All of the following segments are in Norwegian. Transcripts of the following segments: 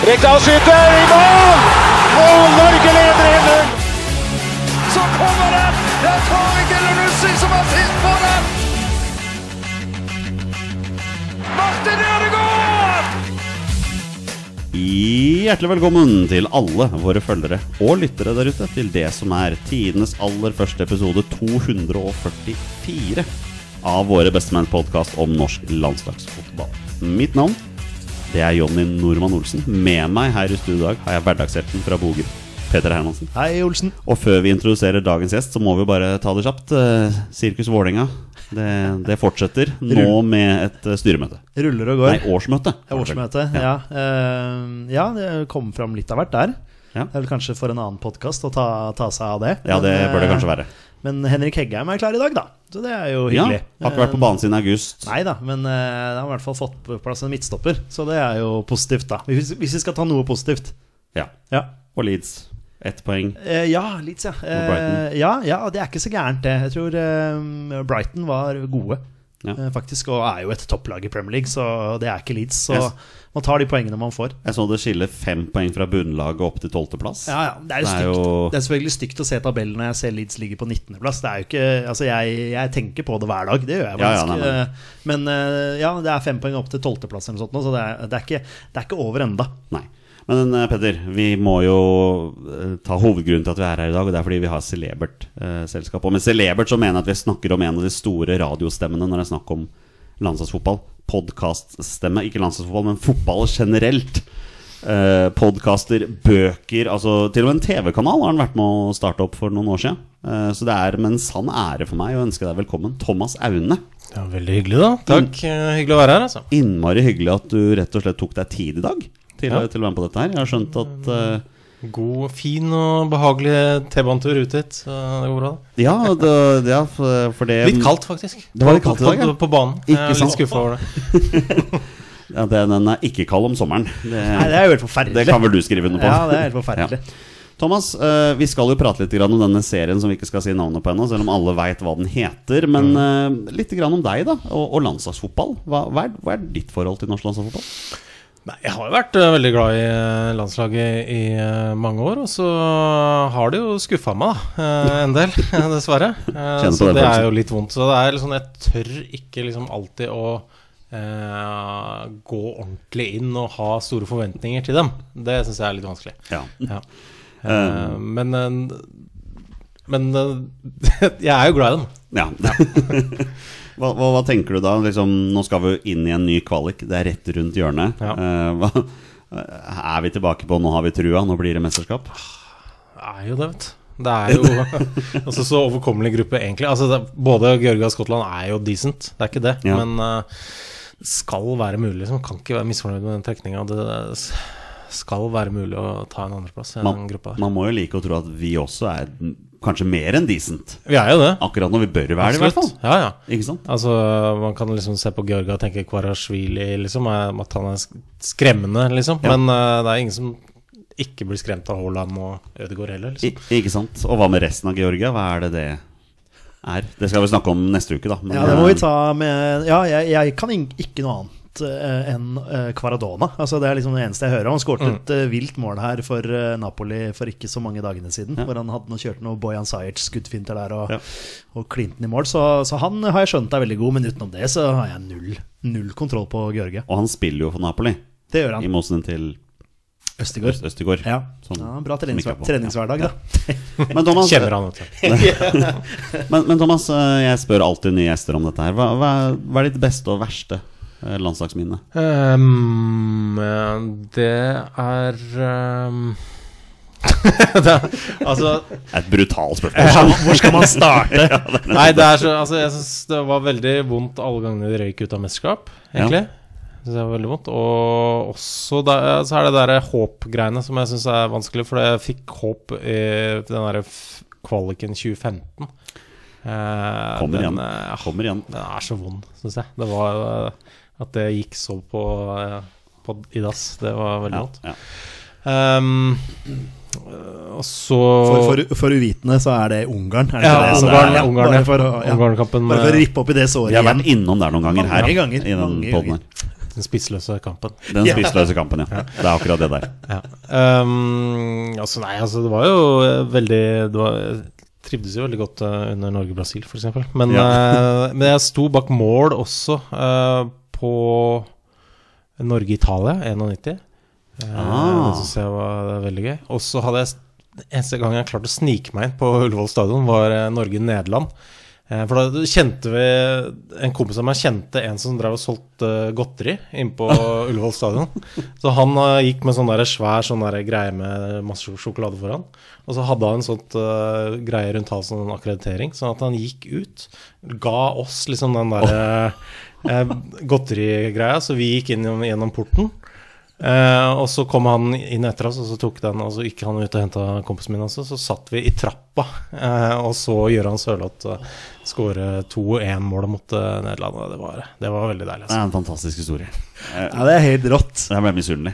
Rekdal skyter i mål! Og Norge leder 1-0! Så kommer den! Det er Tariq Elunussi som har sist på den! Martin Ødegaard! Hjertelig velkommen til alle våre følgere og lyttere der ute til det som er tidenes aller første episode 244 av Våre bestemenn-podkast om norsk landslagsfotball. Mitt navn det er Jonny Normann Olsen. Med meg her i studio i dag har jeg hverdagshelten fra Boger, Peter Hermansen. Hei, Olsen. Og før vi introduserer dagens gjest, så må vi bare ta det kjapt. Eh, Sirkus Vålerenga, det, det fortsetter nå med et eh, styremøte. Ruller og går. Nei, årsmøte. Er årsmøte. Ja. Eh, ja, det kom fram litt av hvert der. Ja. Det er vel kanskje for en annen podkast å ta, ta seg av det. Ja, det bør det kanskje være. Men Henrik Heggheim er klar i dag, da. Så det er jo Ja, hyggelig. Har ikke vært på banen siden august. Nei da, men uh, han har i hvert fall fått på plass en midtstopper, så det er jo positivt, da. Hvis, hvis vi skal ta noe positivt. Ja. Ja. Og Leeds. Ett poeng. Uh, ja, Leeds, ja. Uh, ja. Ja, det er ikke så gærent, det. Jeg tror eh, Brighton var gode, Ja. eh, faktisk. Og er jo et topplag i Premier League, så det er ikke Leeds. Så Yes. Man tar de poengene man får. Jeg så det skiller fem poeng fra bunnlaget opp til tolvteplass. Ja, ja, det er, jo Det er jo- Det er selvfølgelig stygt å se tabellen når jeg ser Leeds ligger på 19.-plass. Det jo ikke Altså, jeg, jeg tenker på det hver dag, det gjør jeg Ja, ja, nei. Eh, Men eh, ja, det er fem poeng opp til 12.-plass eller noe sånt, så det er, det, er ikke, det er ikke over enda. Nei. Men eh, Petter, vi må jo ta hovedgrunnen til at vi er her i dag, og det er fordi vi har celebert eh, selskap. Og med celebert så mener jeg at vi snakker om en av de store radiostemmene når det er snakk om landslagsfotball. Podkaststemme. Ikke landslagsfotball, men fotball generelt. Eh, Podkaster, bøker altså Til og med en TV-kanal har han vært med å starte opp for noen år siden. Eh, så det er med en sann ære for meg å ønske deg velkommen, Thomas Aune. Ja, Veldig hyggelig, da. Takk. In Hyggelig å være her, altså. Innmari hyggelig at du rett og slett tok deg tid i dag til, Ja. til å være med på dette her. Jeg har skjønt at eh, God, fin og behagelig T-banetur ut hit. Så det går bra. da Ja, det, ja for for det Litt kaldt, faktisk. Det var litt kaldt i dag, ja. på, på banen. Ikke jeg er litt skuffa over det. Ja, Den er ikke kald om sommeren. Det, Nei, det er jo helt forferdelig. det kan vel du skrive under på? Ja, det er helt forferdelig. Thomas, eh, vi skal jo prate litt om denne serien som vi ikke skal si navnet på ennå, selv om alle veit hva den heter. Men Mm. eh, litt om deg da, og, landslagsfotball. Er, hva er ditt forhold til norsk landslagsfotball? Nei, Jeg har jo vært eh, veldig glad i eh, landslaget i eh, mange år, og så har det jo skuffa meg, da. en del, dessverre. Så det er jo litt vondt. Så det er liksom Jeg tør ikke liksom alltid å eh, gå ordentlig inn og ha store forventninger til dem. Det syns jeg er litt vanskelig. Ja. Ja. Eh, men eh, Men eh, jeg er jo glad i dem. ja. Hva, hva, hva tenker du da? Liksom, nå skal vi inn i en ny kvalik. Det er rett rundt hjørnet. Ja. Uh, hva, er vi tilbake på 'nå har vi trua', nå blir det mesterskap? Det er jo det, vet du. Det er jo altså, så overkommelig gruppe, egentlig. Altså, det, både Georgia og Skottland er jo decent, det er ikke det. Ja. Men eh, det skal være mulig. Liksom. Kan ikke være misfornøyd med den trekninga. Det det skal være mulig å ta en andreplass i Man, den gruppa. man må jo like å tro at vi også er kanskje mer enn decent. Vi er jo det. Akkurat når vi bør være det, i hvert fall. Ja, ja. Ikke sant? Altså, Man kan liksom se på Georgia og tenke Kvarasjvili, liksom, at han er skremmende, liksom. Ja. Men uh, det er ingen som ikke blir skremt av Haaland og Ødegaard heller. I, Liksom. ikke sant? Og hva med resten av Georgia? Hva er det det er? Det skal vi snakke om neste uke, da. Men, Ja, det må vi eh, ta med Ja, jeg, jeg kan ikke noe annet eh, enn eh, Kvaradona. Altså, det er liksom det eneste jeg hører. Han skåret Mm. et eh, vilt mål her for eh, Napoli for ikke så mange dagene siden. Ja. Hvor han hadde noe, kjørt noe Bojan Sajic skuddfinter der og, Ja. og Clinton i mål. Så, så han har jeg skjønt er veldig god, men utenom det så har jeg null, null kontroll på Georgia. Og han spiller jo for Napoli, Det gjør han. i motsetning til Østigård. Øst- Østegård. Ja. Sånn, ja, bra er treningshver treningshverdag, da. Men Thomas, Kjenner han, vet du. men, men Thomas, eh, jeg spør alltid nye gjester om dette her. Hva, hva, hva er ditt beste og verste eh, landslagsminne? Um, det er um det, er- Altså Et brutalt spørsmål. Hvor skal man starte? Nei, det er så Altså, jeg syns det var veldig vondt alle gangene de røyk ut av mesterskap, egentlig. Synes jeg var veldig vondt. Og også der, så er det der håp-greiene som jeg syns er vanskelig, for jeg fikk håp i den derre f- kvaliken 2015. Eh, Kommer den, igjen. eh, Kommer igjen. Den er så vond, syns jeg. Det var eh, At det gikk så på, eh, på i dass, det var veldig Ja, vondt. ja. um, og så For, for, for uvitende så er det Ungarn. Er det ja, det Ungarn, er, ja, Ungarn, bare ja. for, ja. Ungarn-kampen bare for å rippe opp i det såret Vi har vært innom der noen ganger her. Mange ganger, I den ganger. den spissløse kampen. Den spissløse kampen, ja. Det er akkurat det der. Ja. Um, altså, nei, altså, det var jo eh, veldig det var, trivdes jo veldig godt eh, under Norge-Brasil, f.eks. Men, eh, men jeg sto bak mål også eh, på Norge-Italia 91. Eh, Ah. Det syns jeg var veldig gøy. Og så hadde jeg Eneste gang jeg klarte å snike meg inn på Ullevål stadion, var eh, Norge-Nederland. Eh, For da kjente vi En kompis av meg kjente en som drev og solgte godteri inne på Ullevål stadion. Så han gikk med sånn der svær sånn der greie med masse sjokolade foran. Og så hadde han en sånt uh, greie rundt halsen, en akkreditering, sånn at han gikk ut. Ga oss liksom den derre uh, godterigreia, så vi gikk inn gjennom porten. Eh, og så kom han inn etter oss, og så tok den Og så gikk han ut og henta kompisen min også. Så satt vi i trappa eh, og så Gøran Sørloth uh, skåre 2-1-målet mot eh, Nederland. Det var, det var veldig deilig. Det Altså. er en fantastisk historie. Ja, det er helt rått. jeg ble misunnelig.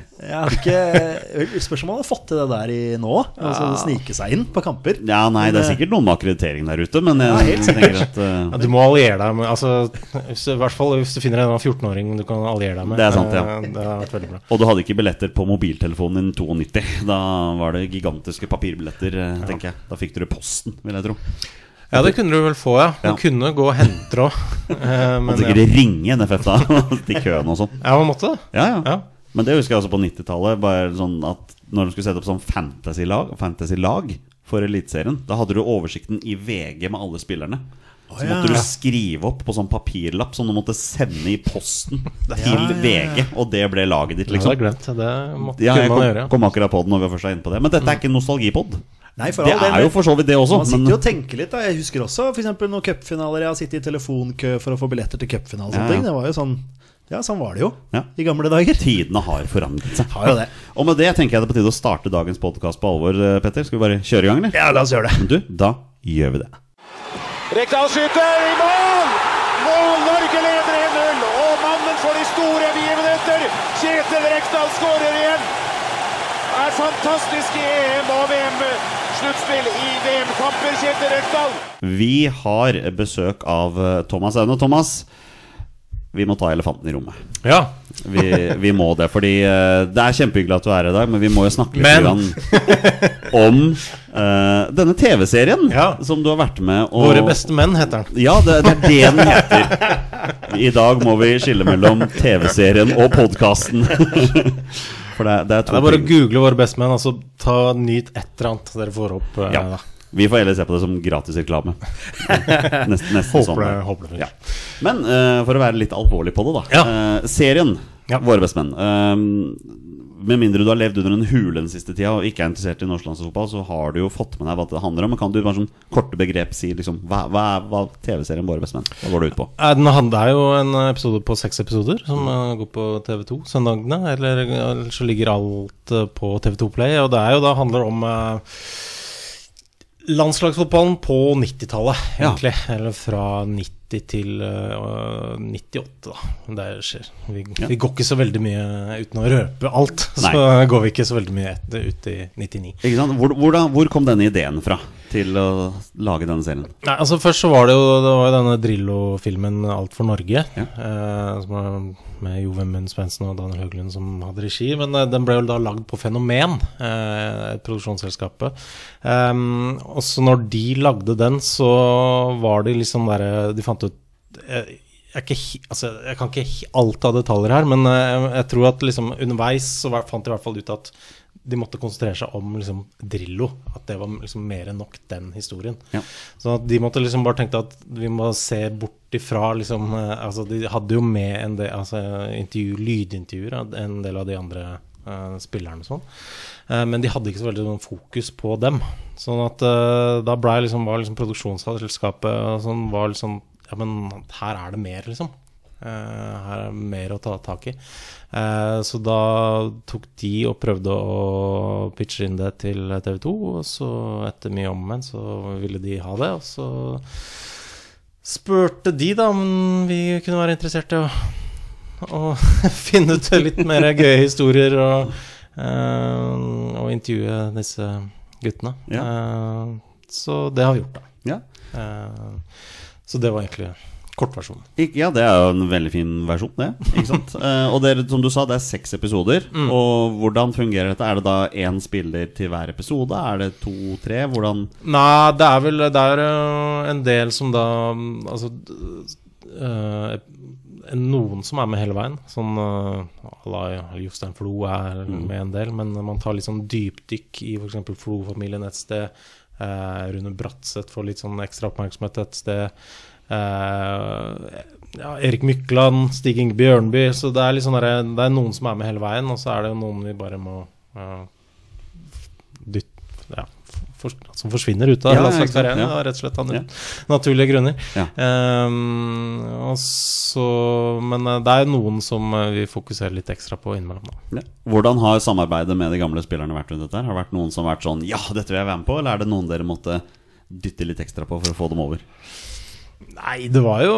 Spørs om han har fått til det der i nå. Altså Snike seg inn på kamper. Ja, nei, det er sikkert noen med akkreditering der ute, men jeg, Ja, helt tenker at uh... Ja, du må alliere deg med altså, hvis, I hvert fall hvis du finner en 14-åring du kan alliere deg med. Det er sant, ja. Eh, Det har vært veldig bra. Og du hadde ikke billetter på mobiltelefonen din 92. Da var det gigantiske papirbilletter, eh, tenker jeg. Da fikk du det posten, vil jeg tro. Ja, det kunne du vel få, ja. Du Ja. kunne gå og hente òg. Måtte Men ja. sikkert ringe NFF da, til køen og sånn. ja, man måtte det. Ja, ja. Ja. Men det husker jeg også på 90-tallet. Bare sånn Når de skulle sette opp sånn fantasy-lag fantasy-lag for Eliteserien, da hadde du oversikten i VG med alle spillerne. Så ja. måtte du skrive opp på sånn papirlapp som du måtte sende i posten til ja, ja. VG, og det ble laget ditt, liksom. Ja, liksom. jeg glemt. Det måtte, Ja, jeg kom, gjøre. kom akkurat på det når vi først er inne på det. Men dette er ikke en nostalgipod. Nei, for Det all del, er jo for så vidt det også. Man sitter Men jo og tenker litt. da Jeg husker også for eksempel noen cupfinaler. Jeg har sittet i telefonkø for å få billetter til cupfinale. Ja, ja. Det var jo sånn Ja, sånn var det jo Ja. i gamle dager. tidene har forandret seg. Har jo det. Og med det tenker jeg det er på tide å starte dagens podkast på alvor, eh, Petter. Skal vi bare kjøre i gang, eller? Ja, la oss gjøre det. Du, da gjør vi det. Rekdal skyter i mål! Mål! Norge leder 1-0. Og mannen for de store begivenheter, Kjetil Rekdal skårer igjen. Er fantastisk i EM og VM-sluttspill i VM-kamper, Kjetil Rekdal. Vi har besøk av Thomas Aune. Thomas, vi må ta elefanten i rommet. Ja. Vi, vi må det, fordi eh, det er kjempehyggelig at du er her i dag, men vi må jo snakke litt Men- om uh, denne TV-serien Ja. som du har vært med og Våre beste menn heter den. Ja, det, det er det den heter. I dag må vi skille mellom TV-serien og podkasten. For det, det er to Det er bare å google våre bestmenn. Altså, ta nyt et eller annet dere får opp. eh, Ja. da. Vi får heller se på det som gratisreklame. Nesten, nesten sånn. Håper det, håper det. Ja. Men uh, for å være litt alvorlig på det, da. Ja. Uh, serien Ja. Våre bestemenn. Uh, med mindre du har levd under en hule den siste tida og ikke er interessert i norsk landsfotball, så har du jo fått med deg hva det handler om. Men kan du bare sånn korte begrep si liksom, hva, hva hva TV-serien Våre bestemenn? Hva går det ut på? Den handler det er jo en episode på seks episoder som eh, går på TV2 søndagene. Eller, eller så ligger alt eh, på TV2 Play. Og det er jo da handler om eh, landslagsfotballen på 90-tallet, Ja. Eller fra 90 til eh, 98, da. Det skjer. Vi, Ja. vi går ikke så veldig mye uten å røpe alt. Så Nei. går vi ikke så veldig mye etter, ut i 99. Ikke sant? Hvor, hvor, da, hvor kom denne ideen fra til å lage denne serien? Nei, altså Først så var det jo, det var denne Drillo-filmen 'Alt for Norge'. Ja. Eh, med Jo Vemund Svendsen og Daniel Høglund som hadde regi. Men eh, den ble jo da lagd på Fenomen, eh, produksjonsselskapet. produksjonsselskap. Um, og så når de lagde den, så var de liksom derre De fant jeg, jeg, ikke, altså, jeg kan ikke alt av detaljer her, men eh, jeg tror at liksom underveis så var, fant de i hvert fall ut at de måtte konsentrere seg om liksom, Drillo. At det var liksom mer enn nok den historien. Ja. Så at de måtte liksom bare tenke at vi må se bort ifra liksom eh, Altså de hadde jo med en del altså, intervju, lydintervjuer av en del av de andre uh, spillerne sånn. Uh, men de hadde ikke så veldig sånn fokus på dem. Sånn at uh, da ble liksom, var liksom produksjonsselskapet sånn var liksom Ja, men her er det mer, liksom. Eh, her er mer å ta tak i. Eh, så da tok de og prøvde å pitche inn det til TV 2, og så etter mye om og men så ville de ha det. Og så spurte de da om vi kunne være interessert i å, å finne ut litt mer gøye historier og, uh, og intervjue disse guttene. Eh, så det har vi gjort, da. Ja. Eh, så det var egentlig kortversjonen. Ja, det er jo en veldig fin versjon, det. Ikke sant? uh, og dere, som du sa, det er seks episoder. Og hvordan fungerer dette? Er det da én spiller til hver episode? Er det to-tre? Hvordan Nei, det er vel Det er øh, en del som da mm, Altså uh, Noen som er med hele veien. Sånn uh, Jostein Flo er med en del, men man tar litt sånn dypdykk i f.eks. Flo-familien et sted. Eh, Rune Bratseth får litt sånn ekstra oppmerksomhet et sted. Eh, ja, Erik Mykland, Stig Inge Bjørnby. Så det er sånn derre Det er noen som er med hele veien, og så er det jo noen vi bare må øh, dytte ja, for, Som forsvinner ut av Ja, landslagskarrieren. ja. Rett og slett Ja. naturlige grunner. Og så, men eh, det er noen som eh, vi fokuserer litt ekstra på innimellom. Da. Hvordan har samarbeidet med de gamle spillerne vært rundt dette? her? Har det vært noen som har vært sånn Ja, dette vil jeg være med på? Eller er det noen dere måtte dytte litt ekstra på for å få dem over? Nei, det var jo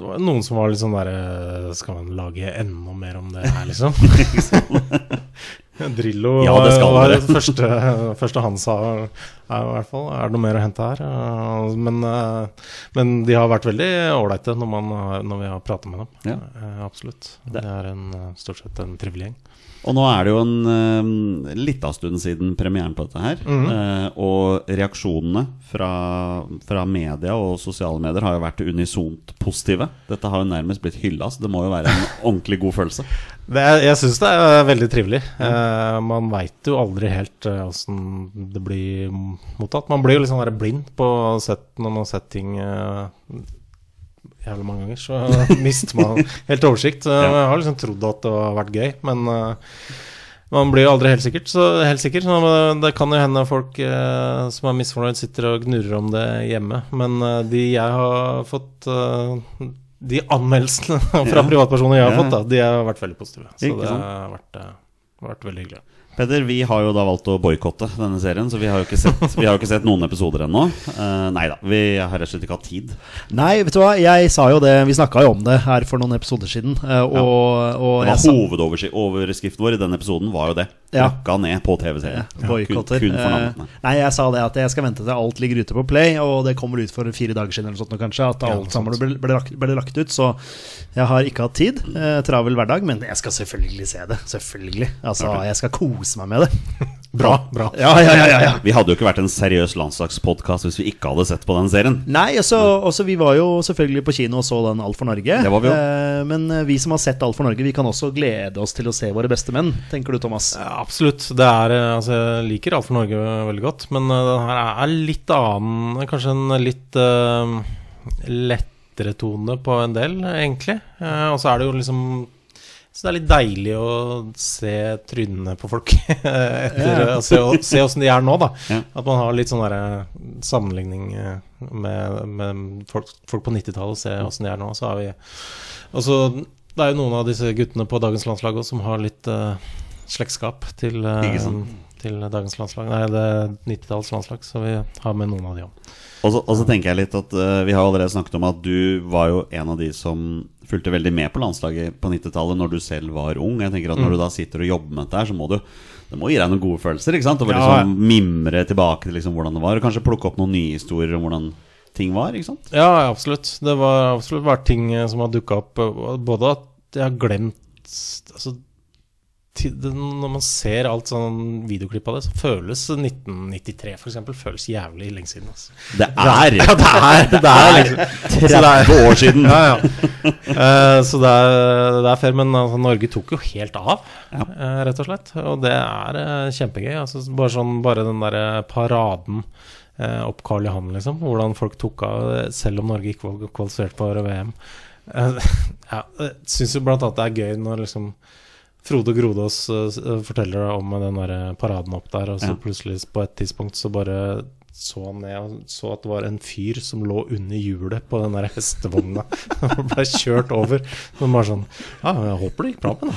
det var noen som var litt sånn derre Skal man lage enda mer om det her, liksom? Drillo Ja, det var det første, første han sa, er i hvert fall Er det noe mer å hente her? Men, eh, men de har vært veldig ålreite når, når vi har pratet med dem. Ja. Eh, Absolutt. Det er en, stort sett en trivelig gjeng. Og nå er det jo en uh, lita stund siden premieren på dette her. eh, og reaksjonene fra, fra media og sosiale medier har jo vært unisont positive. Dette har jo nærmest blitt hylla, så det må jo være en ordentlig god følelse. Det er, jeg syns det er veldig trivelig. Eh, man veit jo aldri helt åssen det blir mottatt. Man blir jo litt sånn blind på sett, når man har sett ting eh, jævlig mange ganger. Så mister man helt oversikt. Eh, Jeg har liksom trodd at det har vært gøy, men eh, man blir jo aldri helt, sikkert, så, helt sikker. Så det kan jo hende folk eh, som er misfornøyd, sitter og gnurrer om det hjemme. Men eh, de jeg har fått eh, De anmeldelsene fra Ja. privatpersoner jeg har Ja. fått, da, de har vært veldig positive. Så det har vært, eh, vært veldig hyggelig. Peder, vi har jo da valgt å boikotte denne serien, så vi har jo ikke sett, vi har jo ikke sett noen episoder ennå. Uh, nei da, vi har rett og slett ikke hatt tid. Nei, vet du hva, jeg sa jo det Vi snakka jo om det her for noen episoder siden. Og, ja. og Det var Hovedoverskriften vår i den episoden var jo det. Ja. Ned på TV-serien. boikotter. Kun, kun for Eh. Nei, jeg sa det at jeg skal vente til alt ligger ute på Play, og det kommer ut for fire dager siden eller sånt kanskje. At alt noe sammen ble, ble, lagt, ble lagt ut. Så jeg har ikke hatt tid. Eh, travel hverdag. Men jeg skal selvfølgelig se det. Selvfølgelig. Altså, jeg skal kose meg med det. Bra. bra. Ja, ja, ja, ja, ja. Vi hadde jo ikke vært en seriøs landslagspodkast hvis vi ikke hadde sett på den serien. Nei, også, også vi var jo selvfølgelig på kino og så den Alt for Norge. Det var vi jo. Eh, men eh, vi som har sett Alt for Norge, vi kan også glede oss til å se våre beste menn. Tenker du, Thomas? Ja, absolutt. Det er, eh, altså, jeg liker Alt for Norge veldig godt, men eh, den her er litt annen Kanskje en litt uh, lettere tone på en del, egentlig. Eh, og så er det jo liksom Så det er litt deilig å se trynene på folk etter Ja. å se, se åssen de er nå, da. Ja. At man har litt sånn derre sammenligning eh, med, med folk, folk på 90-tallet, se åssen de er nå. Så har vi Og så det er jo noen av disse guttene på dagens landslag også som har litt uh, slektskap til, uh, til dagens landslag. Nei, det er 90-tallets landslag, så vi har med noen av de òg. Og så, og så tenker jeg litt at uh, Vi har allerede snakket om at du var jo en av de som fulgte veldig med på landslaget på 90-tallet når du selv var ung. Jeg tenker at Mm. Når du da sitter og jobber med dette, her så må du det må gi deg noen gode følelser. ikke sant? Og liksom Ja, mimre tilbake til liksom hvordan det var, og kanskje plukke opp noen nye historier om hvordan ting var. ikke sant? Ja, absolutt. Det var absolutt vært ting eh, som har dukka opp. Både at jeg har glemt altså, Når man ser alt sånn videoklipp av det, så føles 1993 for eksempel, føles jævlig lenge siden. Altså. Det er Ja, det er, det er liksom så det er- 30 år siden! Ja, ja. Uh, så det er, det er fair, men altså, Norge tok jo helt av, Ja. eh, rett og slett. Og det er uh, kjempegøy. Altså, bare, sånn, bare den derre paraden opp Karl Johan, liksom. Hvordan folk tok av, selv om Norge ikke var kvalifisert for VM. Uh, ja, syns jo blant annet det er gøy når liksom Frode Grodås eh, forteller om den der paraden opp der, og så Ja. plutselig på et tidspunkt så bare så han ned og så at det var en fyr som lå under hjulet på den der hestevogna. Og ble kjørt over. Så han bare sånn Ja, jeg håper det gikk bra med den.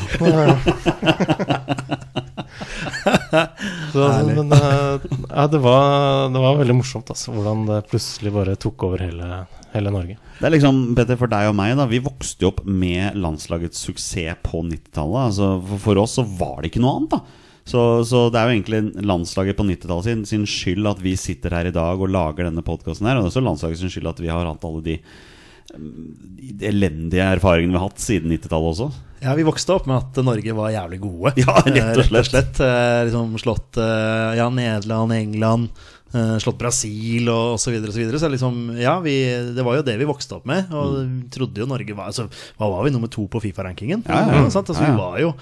men eh, ja, det var, det var veldig morsomt, altså. Hvordan det plutselig bare tok over hele, hele Norge. Det er liksom, Petter, for deg og meg, da vi vokste jo opp med landslagets suksess på 90-tallet. Altså, for, for oss så var det ikke noe annet, da. Så, så det er jo egentlig landslaget på 90-tallet sin, sin skyld at vi sitter her i dag og lager denne podkasten her. Og det er også landslaget sin skyld at vi har hatt alle de, de elendige erfaringene vi har hatt siden 90-tallet også. Ja, vi vokste opp med at Norge var jævlig gode. Ja, rett og slett. slett. Eh, liksom slått eh, ja, Nederland, England, eh, slått Brasil og osv. Så, videre, og så, videre. så liksom, ja, vi, det var jo det vi vokste opp med. Og vi trodde jo Norge var altså, Hva var vi, nummer to på Fifa-rankingen? Ja, ja, ja. Altså. Vi var jo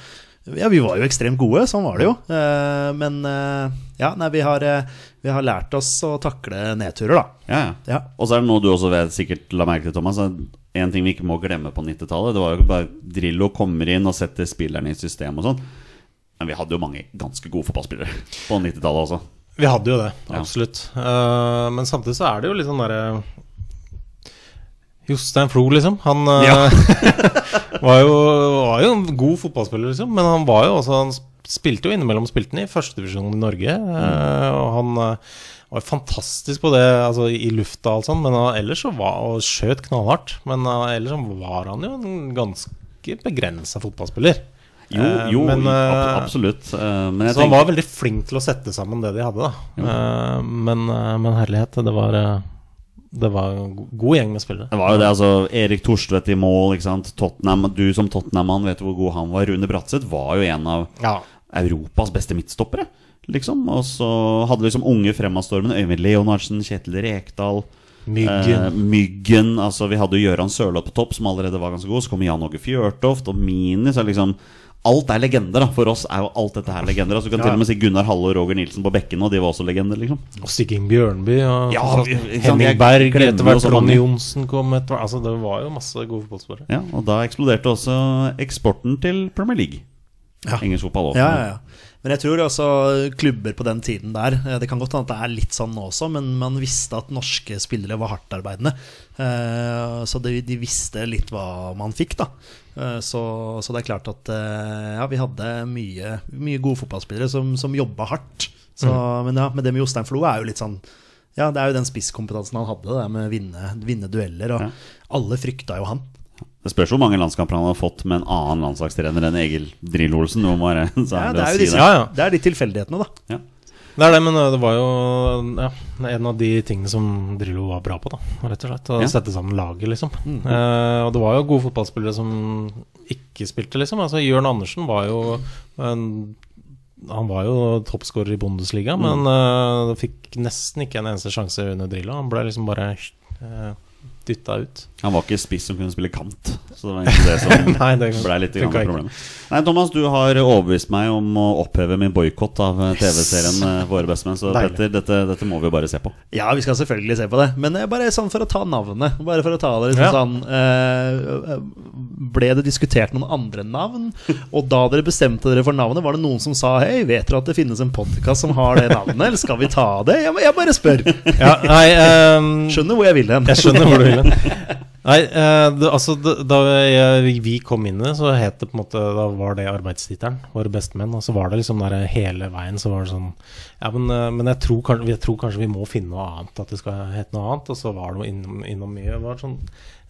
ja, vi var jo ekstremt gode, sånn var det jo. Eh, men eh, ja, nei, vi har, eh, vi har lært oss å takle nedturer, da. Ja, ja. Ja. Og så er det noe du også vet, sikkert la merke til, Thomas. En ting vi ikke må glemme på 90-tallet, det var jo bare Drillo kommer inn og setter spillerne i system og sånn. Men vi hadde jo mange ganske gode fotballspillere på 90-tallet også. Vi hadde jo det, Ja. absolutt. Eh, men samtidig så er det jo litt sånn derre Jostein Flo, liksom. Han ja. var, jo, var jo en god fotballspiller, liksom. Men han var jo også Han spilte jo innimellom spiltene i førstedivisjonen i Norge. Mm. og han eh, var fantastisk på det altså, i lufta og alt sånt, men ellers så var og skjøt knallhardt. Men eh, ellers så var han jo en ganske begrensa fotballspiller. Jo, Eh, jo men, eh, ab- absolutt. Eh, Men Så han var veldig flink til å sette sammen det de hadde, da. Men, men herlighet, det var Det var en god gjeng med spillere. Det var jo det, altså Erik Thorstvedt i mål, ikke sant. Tottenham, du som Tottenham-mann vet hvor god han var. Rune Bratseth var jo en av Ja. Europas beste midtstoppere, liksom. Og så hadde liksom unge fremadstormende Øyvind Leonardsen, Kjetil Rekdal. Myggen. Eh, myggen, altså Vi hadde jo Gøran Sørloth på topp, som allerede var ganske god. Så kom Jan Åge Fjørtoft og Mini. Så liksom Alt er legender. da For oss er jo alt dette her legender. Altså Du kan Ja. til og med si Gunnar Halle og Roger Nilsen på bekkene, og de var også legender. liksom Og Stikking Bjørnby og Ja, vi- Henning Berg. Etter hvert. Ronny Johnsen kom etter hvert. Altså, det var jo masse gode fotballspillere. Ja, Og da eksploderte også eksporten til Premier League. Ja. Engelsk fotball også. Ja, ja, ja. Men jeg tror også klubber på den tiden der eh, Det kan godt hende at det er litt sånn nå også, men man visste at norske spillere var hardtarbeidende. Eh, Så de, de visste litt hva man fikk, da. Eh, Så, så det er klart at eh, ja, vi hadde mye, mye gode fotballspillere som, som jobba hardt. Så, Men ja, men det med Jostein Flo er jo litt sånn Ja, det er jo den spisskompetansen han hadde, det med å vinne, vinne dueller. Og Ja. alle frykta jo han. Det spørs hvor mange landskamper han har fått med en annen landslagstrener enn Egil jeg- Så Ja, det, det, er si det. Ja, ja. det er de tilfeldighetene, da. Det er det, men øh, det var jo ja, en av de tingene som Drillo var bra på, da, rett og slett. Å Ja. sette sammen laget, liksom. Eh, og det var jo gode fotballspillere som ikke spilte, liksom. Altså, Jørn Andersen var jo en han var jo toppskårer i Bundesliga, men eh, fikk nesten ikke en eneste sjanse under Drillo. Han ble liksom bare uh, dytta ut. Han var ikke spiss som kunne spille kant, så det var egentlig det som Nei, det ble litt problemet. Nei, Thomas, du har overbevist meg om å oppheve min boikott av eh, TV-serien eh, Våre bestemenn. Så Deilig. Petter, dette, dette må vi jo bare se på. Ja, vi skal selvfølgelig se på det. Men eh, bare sånn for å ta navnet. Bare for å ta det liksom Ja. sånn eh, Ble det diskutert noen andre navn? Og da dere bestemte dere for navnet, var det noen som sa Hei, vet dere at det finnes en podkast som har det navnet, eller skal vi ta det? Jeg, jeg bare spør. Ja, nei um, Skjønner hvor jeg vil hen. Jeg skjønner hvor du vil. Nei, eh, det, altså det, Da jeg, vi kom inn i det, så het det på en måte Da var det arbeidstittelen. Våre bestemenn. Og så var det liksom der hele veien så var det sånn Ja, men, eh, men jeg, tror kanskje, jeg tror kanskje vi må finne noe annet. At det skal hete noe annet. Og så var det innom, innom mye. Det var sånn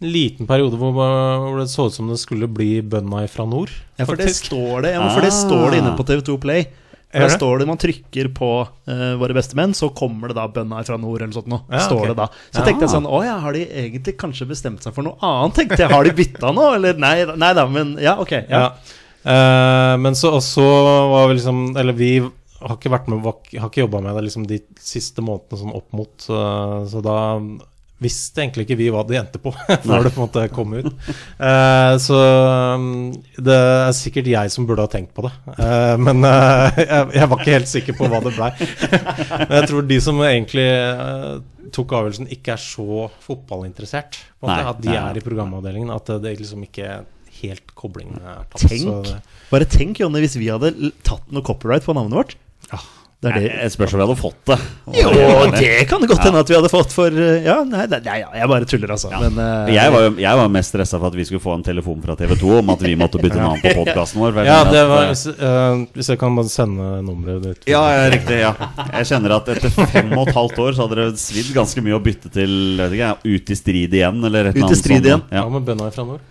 en liten periode hvor, hvor det så ut som det skulle bli bønda fra nord. Ja, for det står det, ja, for det står det inne på TV2 Play. Der det? står det Man trykker på uh, Våre bestemenn, så kommer det da bønna fra nord, eller sånt noe. Ja, står okay. det da Så tenkte jeg sånn Å ja, har de egentlig kanskje bestemt seg for noe annet? Tenkte jeg, Har de bytta nå, eller nei, nei da, men ja, ok. Ja. Ja. Eh, men så, også var vi liksom Eller vi har ikke vært med Har ikke jobba med det liksom de siste månedene sånn opp mot uh, Så da visste egentlig ikke vi hva det endte på når det på en måte kom ut. Eh, så um, det er sikkert jeg som burde ha tenkt på det. Eh, men eh, jeg, jeg var ikke helt sikker på hva det blei. Men jeg tror de som egentlig tok avgjørelsen, ikke er så fotballinteressert. Måte, Nei, at de nei, er i programavdelingen. At det liksom ikke helt koblingen er tatt. Tenk. Bare tenk, Jonny, hvis vi hadde tatt noe copyright på navnet vårt. ja, Det er det. Jeg spørs om vi hadde fått det. Jo, det kan det godt hende at vi hadde fått for eh, Ja, nei, nei, nei jeg bare tuller, altså. Men uh, Jeg var, jo, jeg var mest stressa for at vi skulle få en telefon fra TV 2 om at vi måtte bytte navn på podkasten vår. Ja, det var, eh, hvis, hvis jeg kan bare sende nummeret ditt ja, ja, riktig. ja Jeg kjenner at etter fem og et halvt år så hadde det svidd ganske mye å bytte til vet ikke, Ut i strid igjen, eller et Ut i eller annet strid sånt. igjen. Ja, Ja. med bønna fra nord.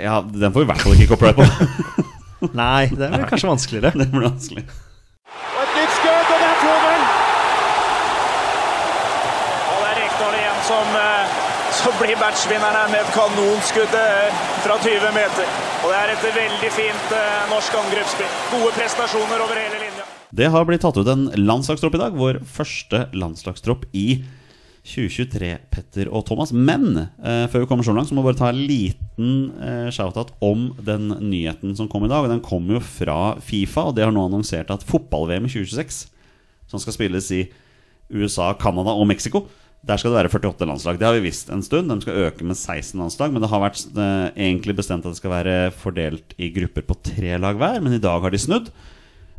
ja, den får vi i hvert fall ikke copyright på. Nei, det blir kanskje vanskeligere. det blir vanskelig. Og et nytt skudd, og det er 2-0. Og det er Rekdal igjen som, eh, som blir her med et kanonskudd eh, fra 20 meter. Og det er et veldig fint eh, norsk angrepsspill. Gode prestasjoner over hele linja. Det har blitt tatt ut en landslagstropp i dag. Vår første landslagstropp i 2023, Petter og Thomas. Men eh, før vi kommer så langt, så må vi bare ta en liten eh, shout-out om den nyheten som kom i dag. Den kom jo fra Fifa, og det har nå annonsert at fotball-VM i 2026, som skal spilles i USA, Canada og Mexico der skal det være 48 landslag. Det har vi visst en stund. De skal øke med 16 landslag. Men det har vært eh, egentlig bestemt at det skal være fordelt i grupper på tre lag hver. Men i dag har de snudd.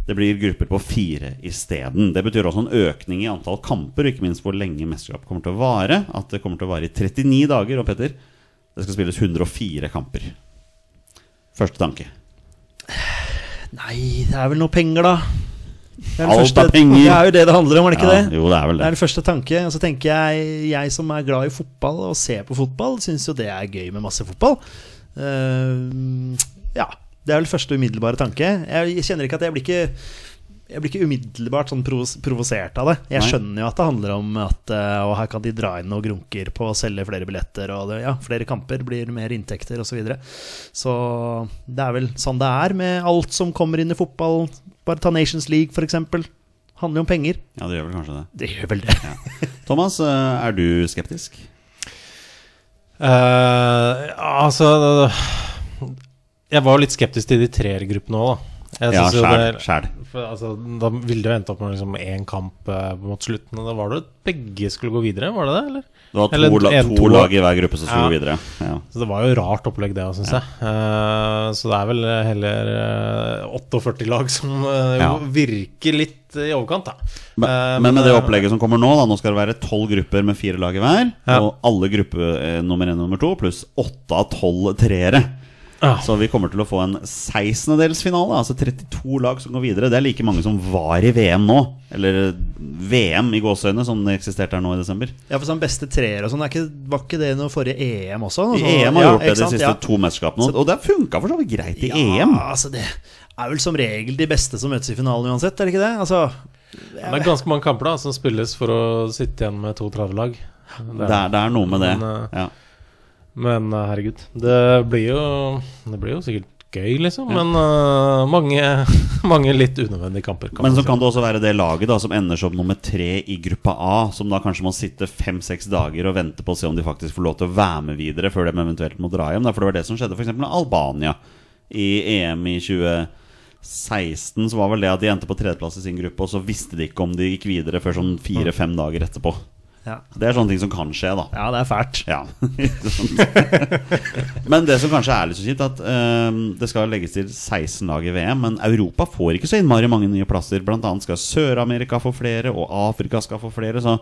Det blir grupper på fire isteden. Det betyr også en økning i antall kamper, og ikke minst hvor lenge mesterskapet kommer til å vare. At det kommer til å vare i 39 dager. Og Petter, det skal spilles 104 kamper. Første tanke. Nei, det er vel noe penger, da. Det er, Alt første- det er jo det det handler om, er det ikke Ja, det? jo, det er vel Det det. er den første tanke. Og så tenker jeg, jeg som er glad i fotball og ser på fotball, syns jo det er gøy med masse fotball. Uh, ja. Det er vel første umiddelbare tanke. Jeg kjenner ikke at jeg blir ikke jeg blir ikke umiddelbart sånn provosert av det. Jeg Nei. skjønner jo at det handler om at eh, Og her kan de dra inn noen grunker på å selge flere billetter, og det, ja, flere kamper blir mer inntekter osv. Så, videre. så det er vel sånn det er med alt som kommer inn i fotball. Bare ta Nations League, f.eks. Handler jo om penger. Ja, det gjør vel kanskje det. Det gjør vel det. Thomas, eh, er du skeptisk? Uh, altså Jeg var litt skeptisk til de treergruppene òg, da. Jeg Ja, for, altså, Da ville det jo endt opp med liksom én kamp eh, mot slutten. Og da var det at begge skulle gå videre, var det det? eller? Det var to, Eller en, to, to lag i hver gruppe som skulle Ja. videre. Ja. Så det var jo rart opplegg, det òg, syns jeg. Uh, så det er vel heller uh, 48 lag som uh, Ja. virker litt i overkant, da. Men, Eh, men med det eh, opplegget som kommer nå, da nå skal det være tolv grupper med fire lag i hver. Ja. Og alle grupper eh, nummer én og nummer to pluss åtte av tolv treere. Så vi kommer til å få en 16-delsfinale, altså 32 lag som går videre. Det er like mange som var i VM nå. Eller VM i gåseøyne, som det eksisterte her nå i desember. Ja, for sånn beste treer og sånn, er var ikke det noe forrige EM også? Noe sånn- EM har ja, gjort det de siste Ja. to mesterskapene, og- det har funka for så vidt greit i Ja, EM. altså det er vel som regel de beste som møtes i finalen uansett, er det ikke det? Altså, Det er ganske mange kamper da som spilles for å sitte igjen med to 30-lag. Det er, det er noe med det. Men, eh, Ja. Men eh, herregud, det blir jo Det blir jo sikkert gøy, liksom. Men uh, mange, mange litt unødvendige kamper. Men så kan det også være det laget da som ender som nummer tre i gruppa A, som da kanskje må sitte fem-seks dager og vente på å se om de faktisk får lov til å være med videre før de eventuelt må dra hjem. Da. For det var det som skjedde f.eks. med Albania i EM i 2016. Så var vel det at de endte på tredjeplass i sin gruppe, og så visste de ikke om de gikk videre før sånn fire-fem dager etterpå. Ja. Det er sånne ting som kan skje, da. ja, det er fælt. Ja. Men det som kanskje er litt så kjipt, at um, det skal legges til 16 lag i VM, men Europa får ikke så innmari mange nye plasser. Blant annet skal Sør-Amerika få flere, og Afrika skal få flere. Så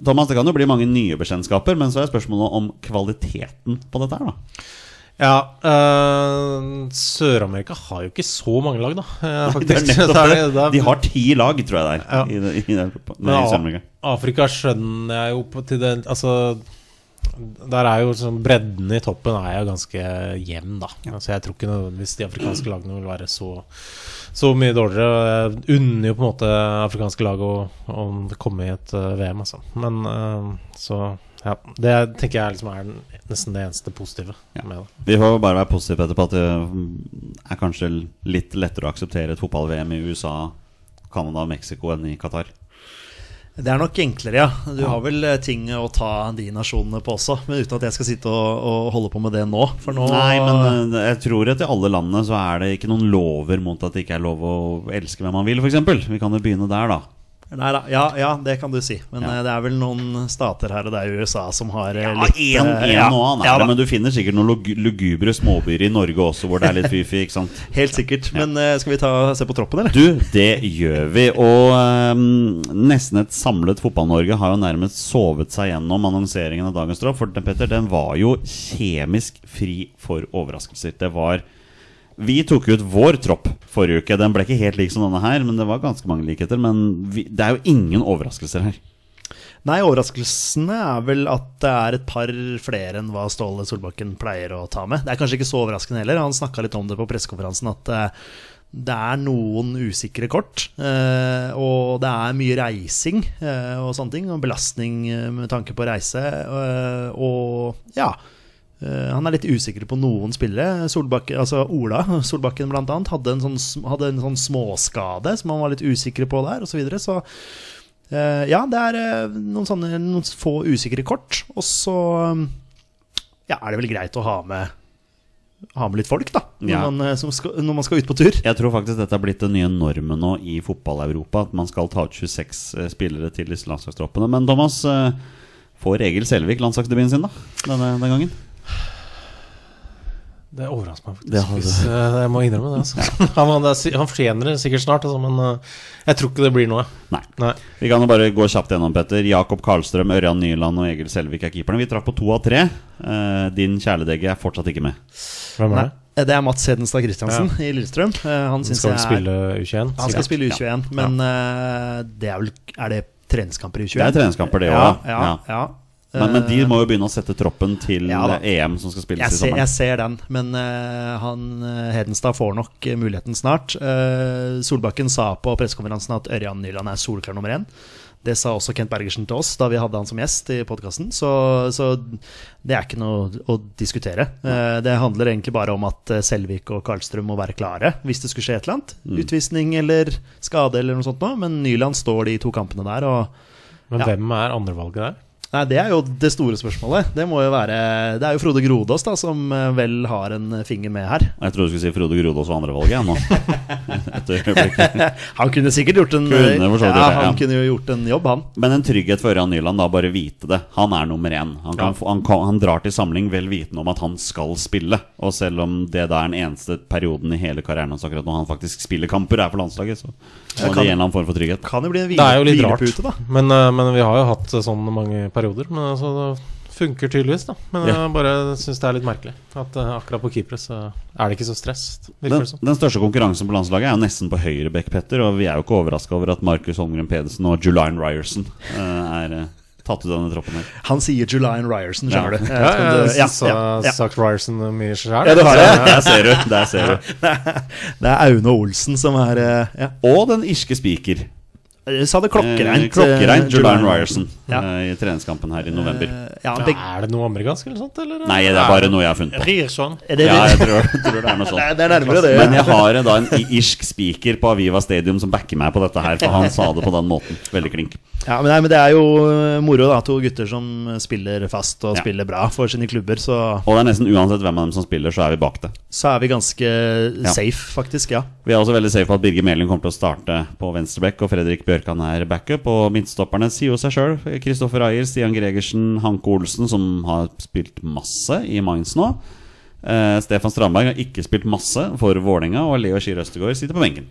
Thomas, det kan jo bli mange nye bekjentskaper, men så er spørsmålet om kvaliteten på dette her, da. Ja, eh, Sør-Amerika har jo ikke så mange lag, da. eh, nettopp De har ti lag, tror jeg det er. Ja. I, i, det- nei, Men i Sør-Amerika. Afrika skjønner jeg jo på til det Altså Der er jo sånn Bredden i toppen er jo ganske jevn, da. Altså Jeg tror ikke nødvendigvis de afrikanske lagene vil være så Så mye dårligere. Jeg unner jo på en måte afrikanske lag å, å komme i et eh, VM, altså. Men eh, så ja. Det tenker jeg liksom er nesten det eneste positive Ja. med det. Vi får bare være positive etterpå at det er kanskje litt lettere å akseptere et fotball-VM i USA, Canada og Mexico enn i Qatar. Det er nok enklere, ja. Du har vel eh, ting å ta de nasjonene på også, men uten at jeg skal sitte og, og holde på med det nå. For nå Nei, men eh, jeg tror at i alle landene så er det ikke noen lover mot at det ikke er lov å elske hvem man vil, f.eks. Vi kan jo begynne der, da. Nei da, ja, ja, det kan du si. Men Ja. eh, det er vel noen stater her og der i USA som har eh, Ja, litt en, en ja, og annen ja, men du finner sikkert noen lugubre småbyer i Norge også hvor det er litt fy-fy, ikke sant? Helt sikkert. Men eh, skal vi ta, se på troppen, eller? Du, det gjør vi. Og um, nesten et samlet Fotball-Norge har jo nærmest sovet seg gjennom annonseringen av dagens tropp. For den, Petter, den var jo kjemisk fri for overraskelser. Det var Vi tok ut vår tropp forrige uke. Den ble ikke helt lik som denne her, men det var ganske mange likheter. Men vi, det er jo ingen overraskelser her. Nei, overraskelsene er vel at det er et par flere enn hva Ståle Solbakken pleier å ta med. Det er kanskje ikke så overraskende heller. Han snakka litt om det på pressekonferansen at eh, det er noen usikre kort. eh, og det er mye reising eh, og sånne ting. Og belastning med tanke på reise. og ja. Eh, han er litt usikker på noen spillere. Solbakken, altså Ola Solbakken blant annet, hadde en, sånn, hadde en sånn småskade som han var litt usikker på der, osv. Så, videre. så eh, ja, det er eh, noen sånne noen få usikre kort. Og så ja, er det vel greit å ha med ha med litt folk, da, når, Ja. man, som skal, når man skal ut på tur. Jeg tror faktisk dette har blitt den nye normen nå i fotball-Europa. At man skal ta ut 26 eh, spillere til disse landslagstroppene. Men Thomas, får Egil Selvik landslagsdebuten sin da? Denne, den gangen? Det overrasker meg Det faktisk. hadde- hvis, uh, Jeg må innrømme det. Altså. Han, han, det er han fortjener det sikkert snart, altså, men uh, jeg tror ikke det blir noe. Nei. Nei. Vi kan jo bare gå kjapt gjennom, Petter. Jakob Karlstrøm, Ørjan Nyland og Egil Selvik er keeperne. Vi traff på to av tre. Uh, din kjæledegge er fortsatt ikke med. Hvem er Nei, det? det er Mats Hedenstad Christiansen i Lillestrøm. Han, Han skal jeg er, spille U21? han skal spille U21, men eh, det er vel Er det treningskamper i U21? Det er treningskamper, det ja, òg. ja, ja. Men, men de Eh, må jo begynne å sette troppen til Ja. EM som skal spilles jeg i ser, sommer. jeg ser den, men uh, han eh, Hedenstad får nok muligheten snart. Uh, Solbakken sa på pressekonferansen at Ørjan Nyland er solklar nummer én. Det sa også Kent Bergersen til oss da vi hadde han som gjest i podkasten. Så, så det er ikke noe å diskutere. Eh, det handler egentlig bare om at Selvik og Karlstrøm må være klare hvis det skulle skje et eller annet. Mm. Utvisning eller skade eller noe sånt noe. Men Nyland står de to kampene der. Og Men Ja. hvem er andrevalget der? Nei, Det er jo det store spørsmålet. Det må jo være Det er jo Frode Grodås da som eh, vel har en finger med her. Jeg trodde du skulle si Frode Grodås var andrevalget. jeg nå. Han kunne sikkert gjort en Kunne ja, det, ja. Han kunne jo gjort en jobb, han. Men en trygghet for Ørjan Nyland, da bare vite det. Han er nummer én. Han, kan, Ja. han, kan, han drar til samling vel vitende om at han skal spille. Og selv om det da er den eneste perioden i hele karrieren hans akkurat nå han faktisk spiller kamper, er for landslaget, så Ja, kan- det gi en annen form for trygghet. Kan jo bli en Det er jo litt rart. da. Men, eh, men vi har jo hatt sånn mange perioder. Men altså, det funker tydeligvis, da. Men Ja. jeg bare syns det er litt merkelig. At eh, akkurat på keepere så er det ikke så stress. Den, den største konkurransen på landslaget er jo nesten på høyre bekk, Petter. Og vi er jo ikke overraska over at Markus Holmgren Pedersen og Julian Ryerson eh, er eh, tatt ut denne troppen her. Han sier Julian Ryerson, skjønner du. Ja, ja, jeg ja, ja, ja. sagt Ryerson mye sjøl. Ja, du har det. Der ser du. Der ser du. Det er Aune Olsen som er eh, ja. Og den irske spiker. Jeg sa det klokkereint. Eh, klokkereint eh, Julian Ryerson Ja. eh, i treningskampen her i november. Eh, Ja, det, Er det noe amerikansk eller sånt? Eller? Nei, det er bare noe jeg har funnet på. Ryerson. er det, Ja, jeg tror, tror det er noe sånt. Nei, det er nærmere det. Men jeg har da en irsk speaker på Aviva Stadium som backer meg på dette her, for han sa det på den måten. Veldig klink. Ja, men, nei, men det er jo eh, moro, da. To gutter som spiller fast og Ja. spiller bra for sine klubber. Så, Og det er nesten uansett hvem av dem som spiller, så er vi bak det. så er vi ganske Ja. safe, faktisk. Ja. Vi er også veldig safe på at Birger Meling kommer til å starte på venstreback, og Fredrik Bjørkan er backup. Og midtstopperne sier jo seg sjøl. Kristoffer Ayer, Stian Gregersen, Hanke Olsen, som har spilt masse i Mainz nå. Eh, Stefan Strandberg har ikke spilt masse for Vålerenga, og Leo Skir Østegård sitter på benken.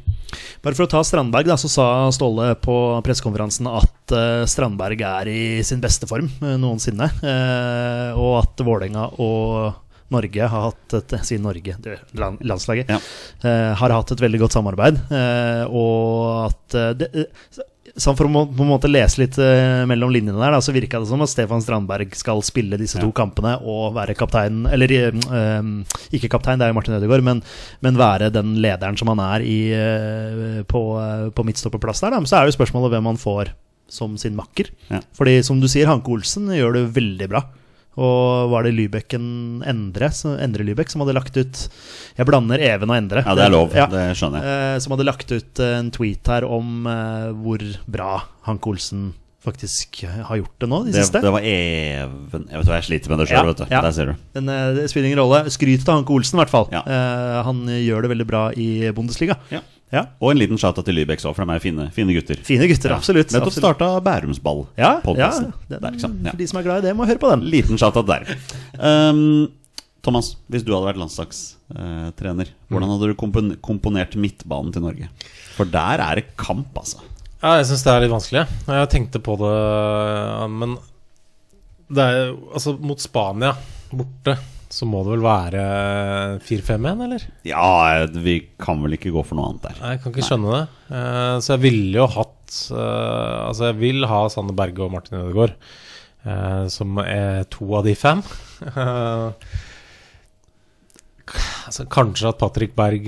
Bare for å ta Strandberg, da, så sa Ståle på pressekonferansen at uh, Strandberg er i sin beste form uh, noensinne. og at Vålerenga og Norge har hatt et sier Norge, det, land, landslaget. Ja. eh, har hatt et veldig godt samarbeid. eh, og at eh, det, eh, Sånn For å på en måte lese litt eh, mellom linjene der, da, så virka det som at Stefan Strandberg skal spille disse to Ja. kampene og være kaptein Eller eh, ikke kaptein, det er jo Martin Ødegaard, men, men være den lederen som han er i, eh, på, eh, på midtstopperplass der. Da. Men så er det jo spørsmålet hvem han får som sin makker. Ja. Fordi som du sier, Hanke Olsen gjør det veldig bra. Og var det Lybekken Endre, Endre Lybekk som hadde lagt ut Jeg blander Even og Endre. Ja, det er lov. Ja. Det skjønner jeg. Eh, som hadde lagt ut eh, en tweet her om eh, hvor bra Hanke Olsen faktisk har gjort det nå, de Det, siste. det var even Jeg vet hva, jeg sliter med det sjøl, Ja, vet du. ja. Der ser du. Men det spiller ingen rolle. Skryt til Hanke Olsen, i hvert fall. Ja. Han gjør det veldig bra i Bundesliga. Ja. Ja. Og en liten shout-out til Lybex òg, for de er fine, fine gutter. Fine gutter, absolutt. Nettopp starta Bærumsball. Ja, ja, podcasten. den, Der. Ja. For de som er glad i det, må høre på den. Liten shout-out der. Um, Thomas, hvis du hadde vært landslagstrener, hvordan hadde du kompon komponert midtbanen til Norge? For der er det kamp, altså. Ja, jeg syns det er litt vanskelig. Jeg tenkte på det, men det er jo Altså, mot Spania borte, så må det vel være 4-5-1, eller? Ja, vi kan vel ikke gå for noe annet der. Jeg kan ikke skjønne det. Eh, så jeg ville jo hatt eh, Altså, jeg vil ha Sanne Berge og Martin Ødegaard, eh, som er to av de fem. altså, kanskje at Patrick Berg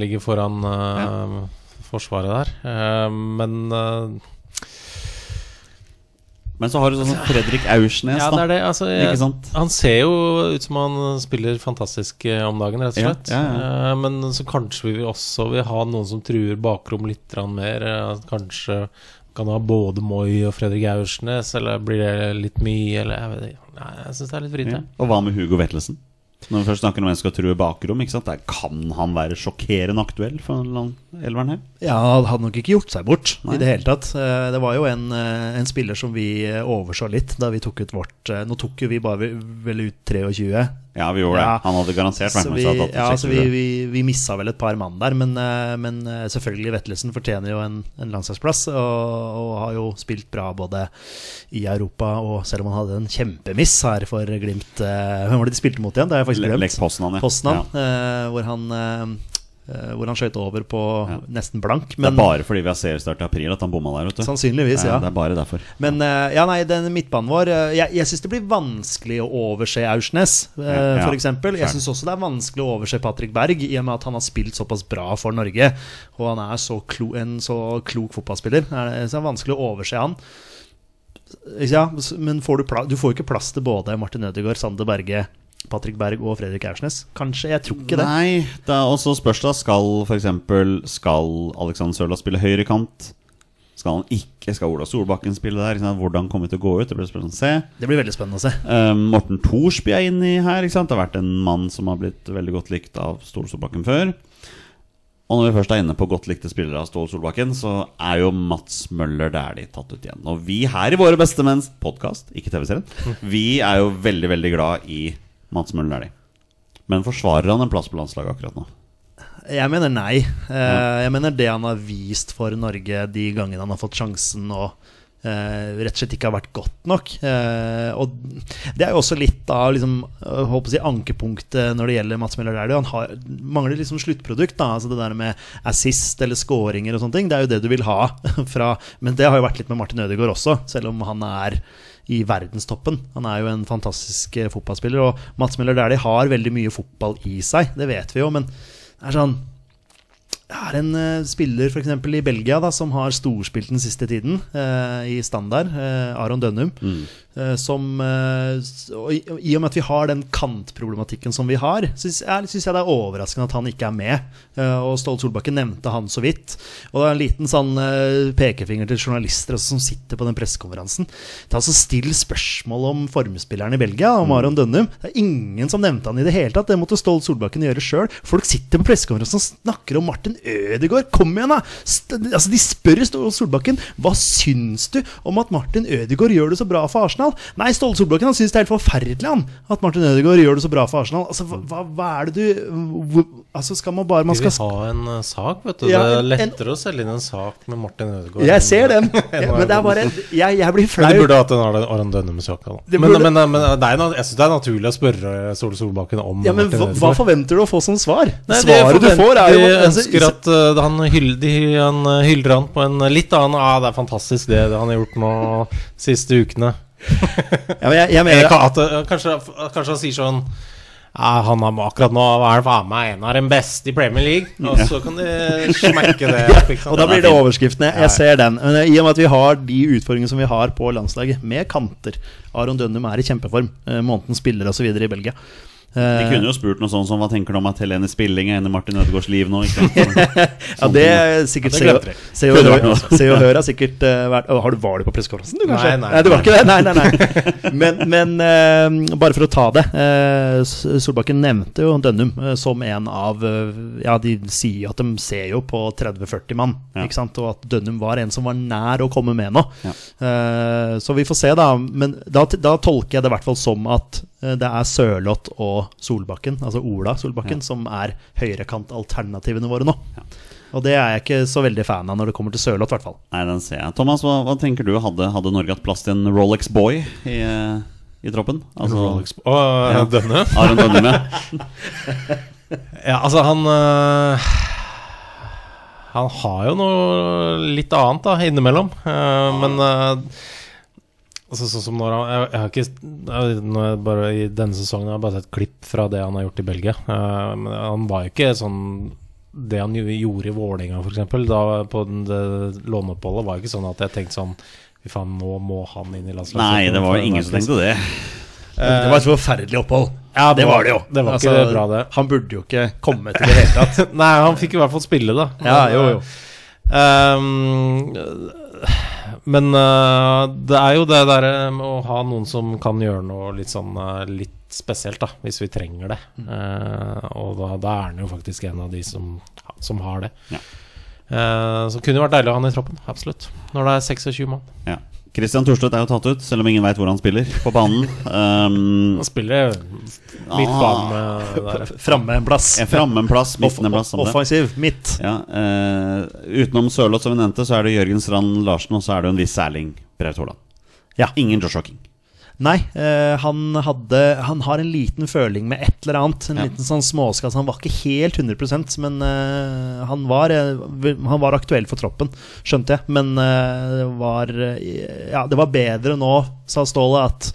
ligger foran ja. forsvaret der, men Men så har du sånn Fredrik Aursnes, Ja, det er det. Altså, jeg? Han ser jo ut som han spiller fantastisk eh, om dagen, rett og slett. ja, ja. Eh, Men så kanskje vi vil også vil ha noen som truer bakrom litt mer. eh, Kanskje kan ha både Moi og Fredrik Aursnes, eller blir det litt mye, eller jeg vet ikke. Nei, jeg syns det er litt vrient. Og hva med Hugo Vettelsen? Når vi først snakker om en skal true bakrom, ikke sant? Der kan han være sjokkerende aktuell for elveren her? Ja, han hadde nok ikke gjort seg bort Nei. i det hele tatt. Eh, Det var jo en, eh, en spiller som vi eh, overså litt da vi tok ut vårt Nå tok jo vi bare vel ut 23. Ja, vi gjorde Ja. det. Han hadde garantert vært med hadde ja, så vi, vi, vi missa vel et par mann der, men, eh, men eh, selvfølgelig Vettelsen fortjener jo en, en landslagsplass. Og, og har jo spilt bra både i Europa og selv om han hadde en kjempemiss her for Glimt. eh, Hvem var det de spilte mot igjen? Det har jeg faktisk glemt. Lech Poznan, ja. Poznan, Ja. hvor han Hvor han skøyt over på Ja. nesten blank. Det er bare fordi vi har seriestart i april at han bomma der, vet du. sannsynligvis, ja. Det er bare derfor. Men eh, ja, nei, den midtbanen vår eh, Jeg, jeg syns det blir vanskelig å overse Aursnes, Ja, ja. eksempel. Jeg syns også det er vanskelig å overse Patrick Berg, i og med at han har spilt såpass bra for Norge. Og han er så klo, en så klok fotballspiller. Er Så det er vanskelig å overse han. Ja, men får du, du får jo ikke plass til både Martin Ødegaard, Sander Berge, Patrick Berg og Fredrik Aursnes. Kanskje? Jeg tror ikke det. Nei, det er også spørs da Skal eksempel Skal Alexander Søla spille høyrekant? Skal han ikke? Skal Ola Solbakken spille der? Hvordan kommer det til å gå ut? Det blir spennende å se. Det blir veldig spennende å se. Eh, Morten Thorsby er inne i her. Det har vært en mann som har blitt veldig godt likt av Ståle Solbakken før. Og når vi først er inne på godt likte spillere av Ståle Solbakken, så er jo Mats Møller der de tatt ut igjen. Og vi her i Våre bestemenns podkast, ikke TV-serien, vi er jo veldig, veldig glad i Mats Møller Dæhlie. Men forsvarer han en plass på landslaget akkurat nå? Jeg mener nei. Eh, Jeg mener det han har vist for Norge de gangene han har fått sjansen og eh, rett og slett ikke har vært godt nok. Eh, og det er jo også litt av liksom, si, ankepunktet når det gjelder Mats Møller Dæhlie. Han har, mangler liksom sluttprodukt. Da. Altså det der med assist eller scoringer og sånne ting. Det er jo det du vil ha fra Men det har jo vært litt med Martin Ødegaard også, selv om han er i verdenstoppen. Han er jo en fantastisk eh, fotballspiller. Og Mats Møller Dæhlie har veldig mye fotball i seg, det vet vi jo. Men det er sånn er en uh, spiller eksempel i Belgia da, som har storspilt den siste tiden, uh, i standard, uh, Aron Dønnum. eh, som i, I og med at vi har den kantproblematikken som vi har, syns jeg, synes jeg det er overraskende at han ikke er med. Og Ståle Solbakken nevnte han så vidt. Og det er en liten sånn pekefinger til journalister også, som sitter på den pressekonferansen. Ta så Still spørsmål om formspilleren i Belgia, om Aron Dønnum. Det er ingen som nevnte han i det hele tatt. Det måtte Ståle Solbakken gjøre sjøl. Folk sitter på pressekonferansen og snakker om Martin Ødegaard. Kom igjen, da! Altså, de spør Ståle Solbakken hva syns du om at Martin Ødegaard gjør det så bra for Arsenal. Nei, Ståle Solbakken han syns det er helt forferdelig han at Martin Ødegaard gjør det så bra for Arsenal. Altså, hva, hva, er det du Altså, skal man bare man Vi vil ha en uh, sak, vet du. Ja, det er en- lettere å selge inn en sak med Martin Ødegaard. Jeg ser den, ja, men det er bare Jeg, jeg blir Men flau. de burde hatt en Aron- Dønnum-sak. Men, men, men det er, jeg syns det er naturlig å spørre Ståle Solbakken om Ja, men Martin hva, hva forventer du å få som svar? Nei, Svaret du får, er jo altså, at uh, han, hyller, han uh, hyller han på en litt annen ah, Det er fantastisk, det, det han har gjort nå de siste ukene. ja, men jeg, jeg Eh, mener at, uh, kanskje, kanskje han sier sånn ja, han har akkurat nå er faen meg en av de beste i Premier League. Og så kan de smekke det. Og da blir det overskriftene. overskriften. Jeg, ser den. Men I og med at vi har de utfordringene som vi har på landslaget, med kanter Aron Dønnum er i kjempeform. Månedens Måneden spiller osv. i Belgia. De kunne jo spurt noe sånt som Hva tenker du om at Helene Spilling er inne i Martin Ødegaards liv nå? Ikke sant? Ja, det er sikkert Ja, det Se og- og Hør. Se og Hør har sikkert uh, vært Har du Var du på pressekonferansen, du, kanskje? Nei, nei, du var ikke det? Nei, nei, nei. Men, men uh, bare for å ta det. Uh, Solbakken nevnte jo Dønnum eh, som en av eh, Ja, de sier jo at de ser jo på 30-40 mann, Ja. ikke sant? og at Dønnum var en som var nær å komme med nå. Ja. Eh, så vi får se, da. Men da, da tolker jeg det i hvert fall som at eh, det er Sørloth og Solbakken, altså Ola Solbakken, som er høyrekant-alternativene våre nå. Og det er jeg ikke så veldig fan av når det kommer til Sørloth, i hvert fall. Nei, den ser jeg. Thomas, hva, hva tenker du? Hadde, hadde Norge hatt plass til en Rolex Boy i, eh, i troppen? Altså Rolex Å, denne? Aron Dønnum, ja. Ja, altså han øh, Han har jo noe litt annet da innimellom. Uh, men øh, altså, sånn som når han Jeg, jeg har ikke jeg, nå er jeg bare I denne sesongen har jeg bare sett klipp fra det han har gjort i Belgia. Uh, men han var jo ikke sånn Det han gjorde i Vålerenga, f.eks., da på den- det låneoppholdet, var jo ikke sånn at jeg tenkte sånn Fy faen, nå må han inn i landslaget. Nei, det var jo ingen som tenkte det. det var et forferdelig opphold. Ja, det var det jo. Det var Altså, ikke bra, det. Han burde jo ikke komme til det hele tatt. Nei, han fikk i hvert fall spille, da. Ja, jo, jo. Ehm, men uh, det er jo det derre med å ha noen som kan gjøre noe litt sånn uh, litt spesielt, da, hvis vi trenger det. Uh, og da, da er han jo faktisk en av de som, som har det. Ja. Eh, så kunne det vært deilig å ha han i troppen, absolutt. Når det er 26 mann. Ja. Christian Thorstvedt er jo tatt ut, selv om ingen veit hvor han spiller på banen. Um, Han spiller midtbane ah, Framme en plass. Ja, framme en plass, midten en plass. Offensiv. Midt. Ja, uh, utenom Sørloth, som vi nevnte, så er det Jørgen Strand Larsen, og så er det jo en viss Erling Braut Haaland. Ja. Ingen Joshua King. Nei, eh, han hadde Han har en liten føling med et eller annet. En Ja. liten sånn småskatt. Han var ikke helt 100% men eh, han, var, eh, han var aktuell for troppen, skjønte jeg. Men eh, det var eh, Ja, det var bedre nå, sa Ståle, at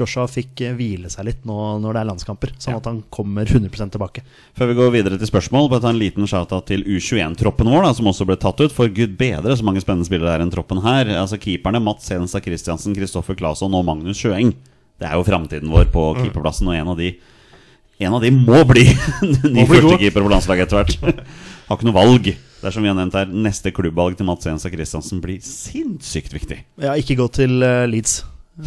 Joshua fikk eh, hvile seg litt nå når det er landskamper. Sånn Ja. at han kommer 100% tilbake. Før vi går videre til spørsmål, bare ta en liten shout-out til U21-troppen vår, da, som også ble tatt ut. For gud bedre så mange spennende spillere det er enn troppen her. Altså Keeperne Mats Hedenstad Christiansen, Kristoffer Claesson og Magnus Sjøeng. Det er jo framtiden vår på keeperplassen, og en av de En av de må bli ny førstekeeper på landslaget etter hvert. Har ikke noe valg. Det er som vi har nevnt her, neste klubbvalg til Mats Henstad Christiansen blir sinnssykt viktig. Ja, ikke gå til eh, Leeds.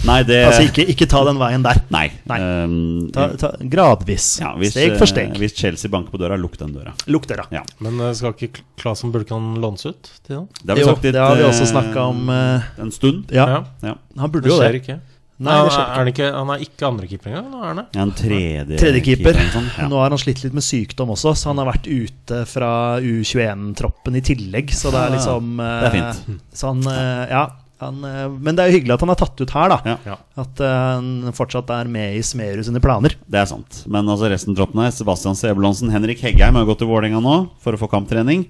Nei, det Altså, ikke, ikke ta den veien der. Nei. Nei. Um, Ta, ta, gradvis. ja, hvis, steg for eh, steg. Hvis Chelsea banker på døra, lukk den døra. Lukk døra. Ja. Men eh, skal ikke Klasen Bulkan ikke lånes ut til den? Det har vi Jo, sagt litt, det har vi også eh, snakka om. uh, en stund. ja, Ja. han burde Det jo det. ikke. Nei, det skjer er han, ikke han er ikke andrekeeper engang? Nå er han det? Ja, en tredje, Tredje keeper. eller noe sånt. Ja. Nå har han slitt litt med sykdom også, så han har vært ute fra U21-troppen i tillegg. Så det er liksom liksom det er eh, fint. Så han, eh, ja, han, eh, men det er jo hyggelig at han er tatt ut her, da. Ja. At eh, han fortsatt er med i Smerud sine planer. Det er sant. Men altså resten av troppen her Sebastian Sebulonsen, Henrik Heggheim har gått til Vålerenga nå for å få kamptrening.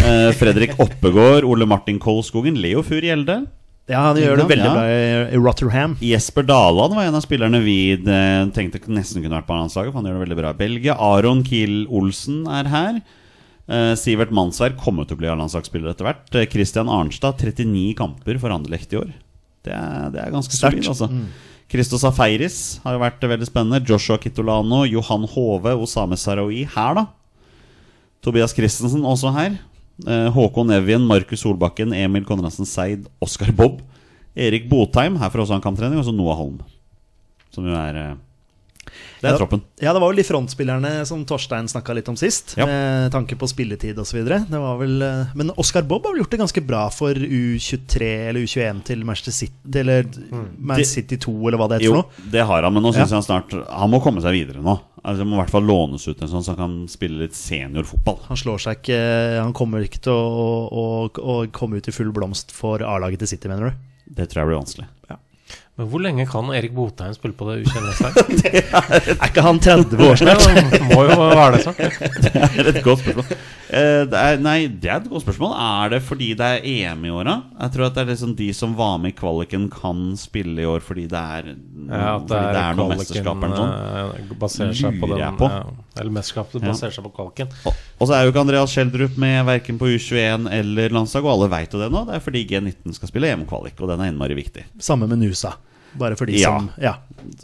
Eh, Fredrik Oppegård, Ole Martin Kolskogen, Leo Fur Gjelde. Ja, han gjør det veldig Ja. bra i, i Rotherham. Jesper Daland var en av spillerne vi eh, tenkte nesten kunne vært på landslaget. For han gjør det veldig bra i Belgia. Aron Kiel Olsen er her. Eh, Sivert Mannsverk kommer til å bli A-landslagsspiller etter hvert. Kristian Christian Arnstad, 39 kamper for Anderlecht i år. Det er, det er ganske solid, altså. Christos Afeiris har jo vært veldig spennende. Joshua Kitolano, Johan Hove, Osame Sarawi her, da. Tobias Christensen også her. Eh, Håkon Evjen, Markus Solbakken, Emil Konradsen Seid, Oskar Bob. Erik Botheim, her også han kamptrening, og så Noah Holm. Som jo er eh, Det er Ja. troppen. Ja, det var vel de frontspillerne som Torstein snakka litt om sist, Ja. med tanke på spilletid osv. Men Oscar Bob har vel gjort det ganske bra for U23 eller U21 til Manchester City, eller Man City 2, eller hva det heter Jo, nå. det har han, men nå Ja. jeg han snart Han må komme seg videre nå. Altså, det må i hvert fall lånes ut en sånn, så han kan spille litt seniorfotball. Han slår seg ikke Han kommer ikke til å, å, å komme ut i full blomst for A-laget til City, mener du? Det tror jeg blir vanskelig. Men hvor lenge kan Erik Botheim spille på det ukjente laget? er, Er ikke han 30 år snart? Det må jo være det så. Det er et godt spørsmål. Uh, det er, nei, det er et godt spørsmål. Er det fordi det er EM i åra? Jeg tror at det er liksom de som var med i kvaliken, kan spille i år fordi det er, Ja, at det er, er noe mesterskap eller noe sånt. eh, baserer seg på den jeg på. Ja, eller mesterskapet Ja. baserer seg på kvaliken. Og, og så er jo ikke Andreas Schjelderup med verken på U21 eller landslag, og alle veit jo det nå. Det er fordi G19 skal spille EM-kvalik, og den er innmari viktig. Samme med Nusa. Bare for de Ja. som Ja.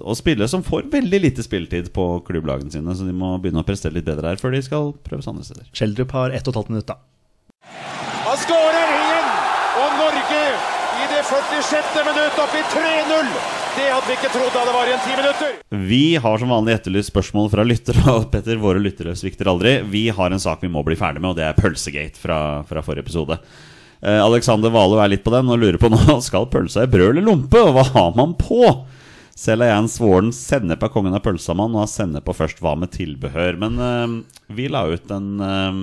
Og spillere som får veldig lite spilletid på klubblagene sine, så de må begynne å prestere litt bedre her før de skal prøves andre steder. Schjelderup har ett og et halvt minutt, da. Han skårer igjen! Og Norge i det 46. minutt opp i 3-0! Det hadde vi ikke trodd da det var igjen ti minutter. Vi har som vanlig etterlyst spørsmål fra lyttere, og Petter, våre lyttere svikter aldri. Vi har en sak vi må bli ferdig med, og det er Pølsegate fra, fra forrige episode. Eh, Alexander Valo er litt på den og lurer på nå skal pølsa i brød eller lompe, og hva har man på? Selv er jeg en svoren sennep er kongen av pølsamann og har sennep på først. Hva med tilbehør? Men uh, vi la ut en eh,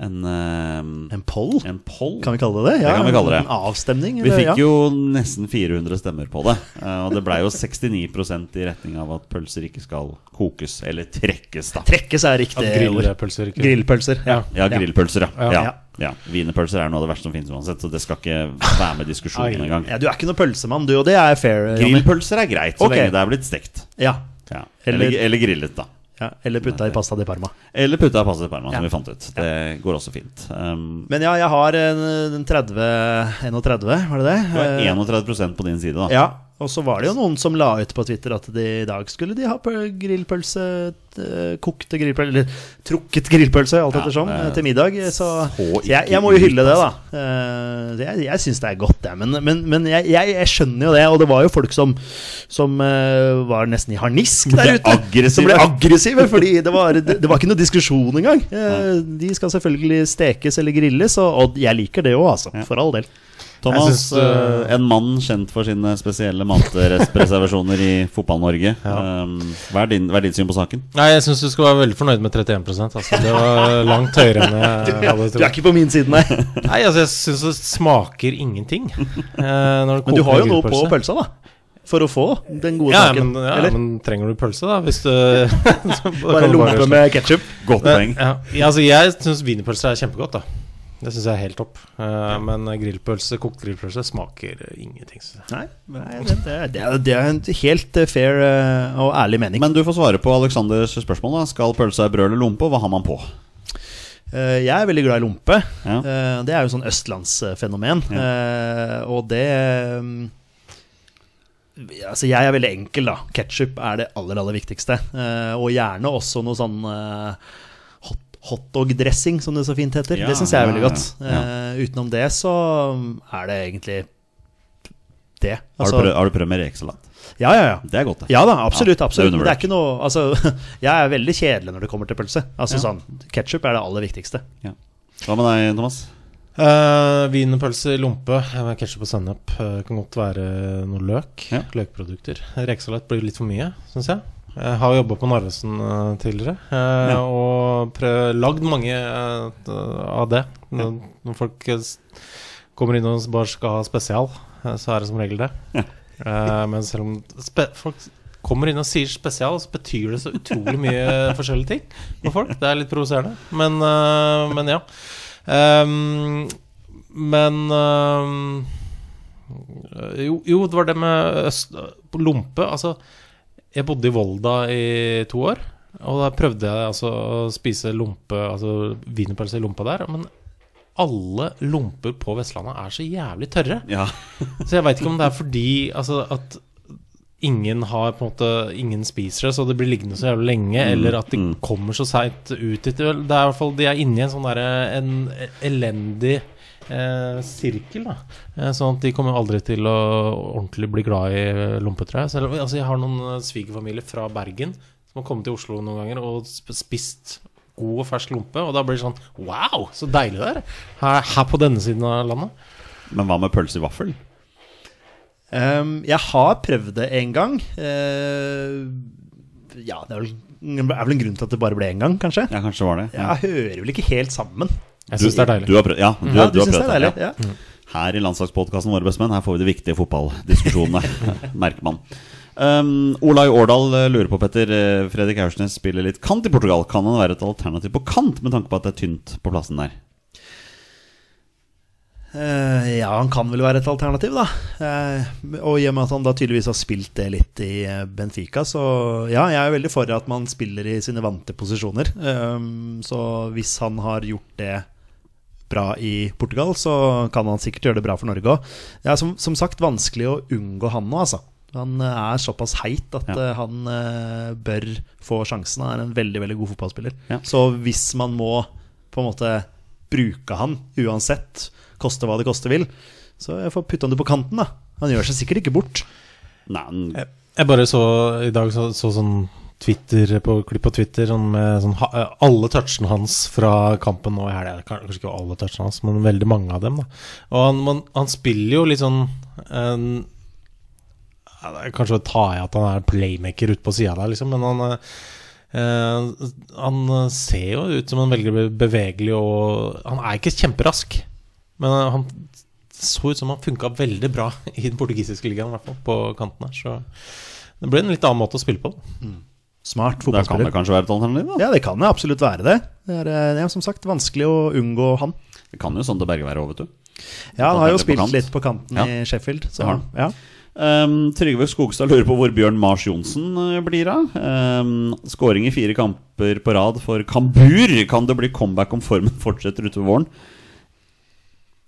en, eh, En poll, en poll. kan vi kalle det? Det kan vi kalle det. En avstemning? Vi fikk jo nesten 400 stemmer på det. eh, Og det blei jo 69% i retning av at pølser ikke skal kokes, eller trekkes, da. Trekkes er riktig At grillpølser ikke Grillpølser. Ja. Ja, grillpølser, ja. Ja. ja. ja. Wienerpølser er noe av det verste som finnes uansett, så det skal ikke være med i diskusjonen engang. ja. Du er ikke noe pølsemann, du, og det er fair. Grillpølser er greit, så okay. lenge det er blitt stekt. Ja. Ja. Eller- Eller, eller grillet, da. Ja. Eller putta i pasta di Parma. Eller putta i pasta parma, Ja. som vi fant ut. Det går også fint. Um, Men ja, jeg har en, en 30 31, var det det? var Eh, 31 på din side, da. Ja, og så var det jo noen som la ut på Twitter at de, i dag skulle de ha grillpølse, eh, kokte grillpølse, eller trukket grillpølse, alt Ja, ettersom, eh, eh, til middag. Så, jeg, jeg må jo hylle det, da. Jeg, jeg syns det er godt, det. Men, men, men jeg, jeg, jeg skjønner jo det, og det var jo folk som, som var nesten i harnisk der ute. aggressive. Som ble aggressive, fordi det var, det, det var ikke noe diskusjon engang. De skal selvfølgelig stekes eller grilles, og, og jeg liker det òg, altså. For all del. Thomas, synes, uh, en mann kjent for sine spesielle matreservasjoner i Fotball-Norge. Um, hva, din- hva er ditt syn på saken? Nei, jeg syns du skal være veldig fornøyd med 31% altså. Det var langt høyere enn jeg hadde Du er ikke på min side, nei. Nei, altså, jeg syns det smaker ingenting. Uh, når det Men du har jo noe på pølsa, da. For å få den gode Ja, saken. men, ja, eller? men trenger du pølse, da? Hvis du så Bare lompe med ketsjup. Godt poeng. Ja, ja, altså jeg syns wienerpølse er kjempegodt, da. Det syns jeg er helt topp. Eh, men grillpølse, kokt grillpølse smaker ingenting. Nei, nei det, det, er- det, er, en helt eh, fair eh, og ærlig mening. Men du får svare på Aleksanders spørsmål. da Skal pølse i brød eller lompe, og hva har man på? Uh, jeg er veldig glad i lompe. Ja. Uh, det er jo sånn østlandsfenomen. Eh, og det um, Altså, jeg er veldig enkel, da. Ketsjup er det aller, aller viktigste. Eh, og gjerne også noe sånn uh, hotdog-dressing, som det så fint heter. Ja, det syns jeg er veldig godt. ja. Eh, utenom det så er det egentlig det. Har, Altså, du prøvd, har du prøvd med rekesalat? ja, ja, ja. Det er godt, det. Ja da, absolutt. Ja, absolutt. det er det er ikke noe Altså, jeg er veldig kjedelig når det kommer til pølse. Altså Ja. sånn Ketsjup er det aller viktigste. Ja. Hva med deg, Thomas? Uh, Wienerpølse i lompe eh, ketsjup og sennep. Uh, kan godt være noe løk. Ja. Løkprodukter. Rekesalat blir litt for mye, syns jeg. Jeg har jobba på Narvesen eh, tidligere eh, Ja. og lagd mange eh, av det. Når, når folk kommer inn og bare skal ha spesial, så er det som regel det. Ja. Men selv om folk kommer inn og sier spesial, så betyr det så utrolig mye forskjellige ting for folk. Det er litt provoserende. Men, men ja. Ehm, men ehm, jo, jo, det var det med øst, lompe. Altså, jeg bodde i Volda i to år. Og da prøvde jeg altså å spise lompe, altså wienerpølse i lompa der. Men alle lomper på Vestlandet er så jævlig tørre. Ja. Så jeg veit ikke om det er fordi altså, at ingen har på en måte Ingen spiser det, så det blir liggende så jævlig lenge, eller at det mm. kommer så seint ut. Det er i hvert fall De er inne i en sånn derre En elendig eh, sirkel, da. Eh, sånn at de kommer aldri til å ordentlig bli glad i lompe, jeg. Selv, altså, jeg har noen eh, svigerfamilier fra Bergen som har kommet til Oslo noen ganger og spist god og fersk lompe, og da blir det sånn Wow, så deilig det er! Her, her på denne siden av landet. Men hva med pølse i vaffel? Um, jeg har prøvd det en gang. Uh, ja, det er vel, er vel en grunn til at det bare ble én gang, kanskje. Ja, kanskje var det. Jeg hører vel ikke helt sammen. Jeg syns det er deilig. Du har prøvd, ja, du, Ja, du du har prøvd det er deilig? ja. Ja. Her i landslagspodkasten Våre bestemenn Her får vi de viktige fotballdiskusjonene, merker man. Um, Olai Årdal eh, lurer på, Petter. eh, Fredrik Aursnes spiller litt kant i Portugal. Kan han være et alternativ på kant, med tanke på at det er tynt på plassen der? Uh, ja, han kan vel være et alternativ, da. Uh, og i og med at han da tydeligvis har spilt det litt i Benfica, så ja, jeg er veldig for at man spiller i sine vante posisjoner. Uh, så hvis han har gjort det bra i Portugal, så kan han sikkert gjøre det bra for Norge òg. Det er som, som sagt vanskelig å unngå han nå, altså. Han eh, er såpass heit at Ja. eh, han eh, bør få sjansen. Han er en veldig veldig god fotballspiller. Ja. Så hvis man må på en måte bruke han uansett, koste hva det koste vil, så jeg får putte han det på kanten, da. Han gjør seg sikkert ikke bort. Nei, han- Jeg, jeg bare så i dag så, så sånn Twitter på klipp på Twitter sånn med sånn, alle touchene hans fra kampen nå i helga. Kanskje ikke alle touchene hans, men veldig mange av dem. Da. Og han, man, han spiller jo litt sånn en, Kanskje å ta i at han er playmaker ute på sida der, liksom, men han eh, Han ser jo ut som en veldig bevegelig og Han er ikke kjemperask, men han så ut som han funka veldig bra i den portugisiske ligaen, i hvert fall, på kanten her. Så det ble en litt annen måte å spille på. Da. Smart Da kan det kanskje være et alternativ, da. Ja, det kan det absolutt være det. Det er eh, ja, som sagt vanskelig å unngå han. Det kan jo sånn til Berge være òg, vet du. Ja, han har jo spilt på litt på kanten Ja. i Sheffield. Så, har ja. Um, Trygve Skogstad lurer på hvor Bjørn Mars Johnsen uh, blir av. Um, Skåring i fire kamper på rad for Kambur. Kan det bli comeback om formen fortsetter utover våren?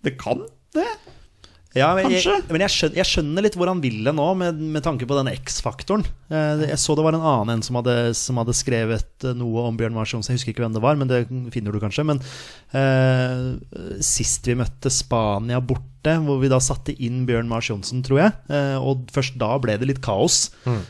Det kan det. Ja, men jeg, men jeg, skjønner, jeg skjønner litt hvor han ville nå, med, med tanke på den X-faktoren. Eh, Jeg så det var en annen en som hadde, som hadde skrevet eh, noe om Bjørn Mars Johnsen. Jeg husker ikke hvem det var, men det finner du kanskje. Men eh, sist vi møtte Spania borte, hvor vi da satte inn Bjørn Mars Johnsen, tror jeg, eh, og først da ble det litt kaos. Mm.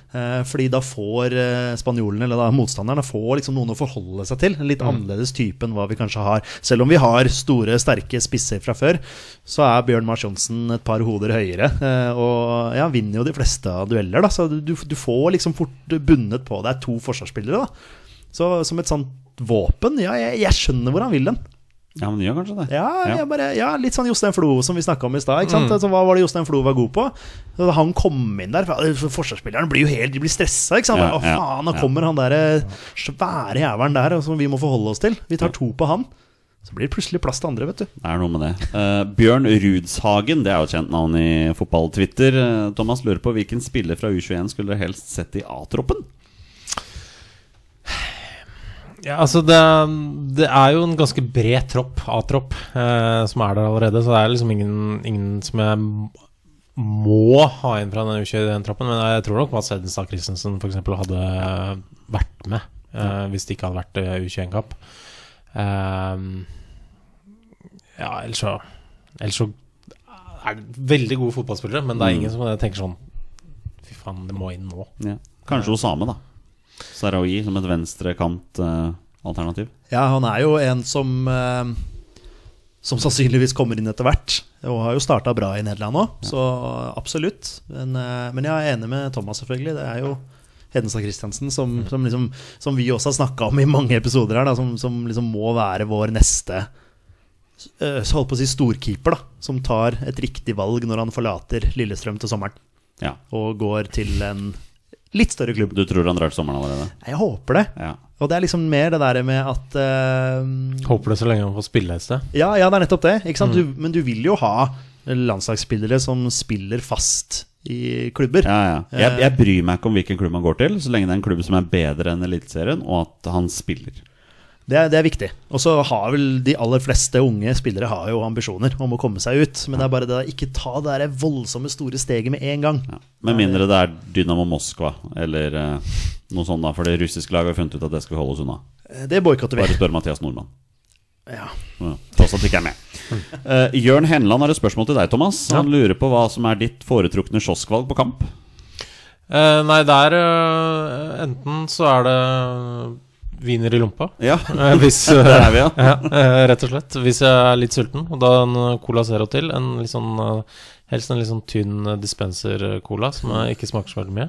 fordi da får eh, spanjolene, eller da motstanderne, får liksom noen å forholde seg til. En litt annerledes type enn hva vi kanskje har. Selv om vi har store, sterke spisser fra før, så er Bjørn Mars Johnsen et par hoder høyere. eh, Og ja, vinner jo de fleste av dueller, da. Så du, du får liksom fort bundet på deg to forsvarsspillere, da. Så som et sånt våpen, ja, jeg, jeg skjønner hvor han vil den. Ja, men gjør kanskje det. Ja, ja. bare, ja litt sånn Jostein Flo som vi snakka om i stad. Mm. Altså, hva var det Jostein Flo var god på? Han kom inn der for forsvarsspilleren blir jo helt De blir stressa. ikke sant? Ja, Å faen, nå kommer han der eh, svære jævelen der som vi må forholde oss til. Vi tar to på han. Så blir det plutselig plass til andre, vet du. Det er noe med det. Uh, Bjørn Rudshagen, det er jo et kjent navn i fotball-Twitter. Uh, Thomas lurer på hvilken spiller fra U21 skulle dere helst sett i A-troppen? Ja, altså det, det er jo en ganske bred tropp, A-tropp, eh, som er der allerede. Så det er liksom ingen, ingen som jeg må ha inn fra den U21-troppen. Men jeg tror nok Mads Hedenstad Christensen f.eks. hadde vært med eh, hvis det ikke hadde vært eh, U21-kamp. Eh, ja, ellers så Ellers så er det veldig gode fotballspillere, men det er Mm. ingen som tenker sånn Fy faen, det må inn nå. Ja. Kanskje Osame, da. Sarawi som et venstrekant-alternativ. Ja, han er jo en som uh, Som sannsynligvis kommer inn etter hvert. Og har jo starta bra i Nederland òg, så absolutt. Men, eh, men jeg er enig med Thomas, selvfølgelig. Det er jo Hedenstad Christiansen som, som, liksom, som vi også har snakka om i mange episoder her, da, som, som liksom må være vår neste eh, holdt på å si storkeeper, da. Som tar et riktig valg når han forlater Lillestrøm til sommeren. Ja. Og går til en litt større klubb. Du tror han drar til sommeren allerede? Jeg håper det. Ja. Og det er liksom mer det der med at uh, Håper det så lenge han får spille et sted. Ja, ja, det er nettopp det. Ikke sant? Du, men du vil jo ha landslagsspillere som spiller fast i klubber. Ja, ja. Jeg, jeg bryr meg ikke om hvilken klubb han går til, så lenge det er en klubb som er bedre enn Eliteserien, og at han spiller. Det, er, det er viktig. Og så har vel de aller fleste unge spillere har jo ambisjoner om å komme seg ut. Men det er bare det å ikke ta det der voldsomme store steget med en gang. Ja. Med mindre det er Dynamo Moskva eller eh, noe sånt, da. For det russiske laget har funnet ut at det skal vi holde oss unna. Det boikotter vi. Bare spør Mathias Nordmann. Ja. Ja, Tross at det ikke er med. Uh, Jørn Henland har et spørsmål til deg, Thomas. Han lurer på hva som er ditt foretrukne kioskvalg på kamp. Uh, nei, der uh, Enten så er det wiener i lompa. Ja, Eh, hvis, eh, er vi, ja. ja, eh, rett og slett. Hvis jeg er litt sulten, og da en Cola Zero til. En litt sånn eh, Helst en litt sånn tynn dispenser-cola som jeg ikke smaker så veldig mye.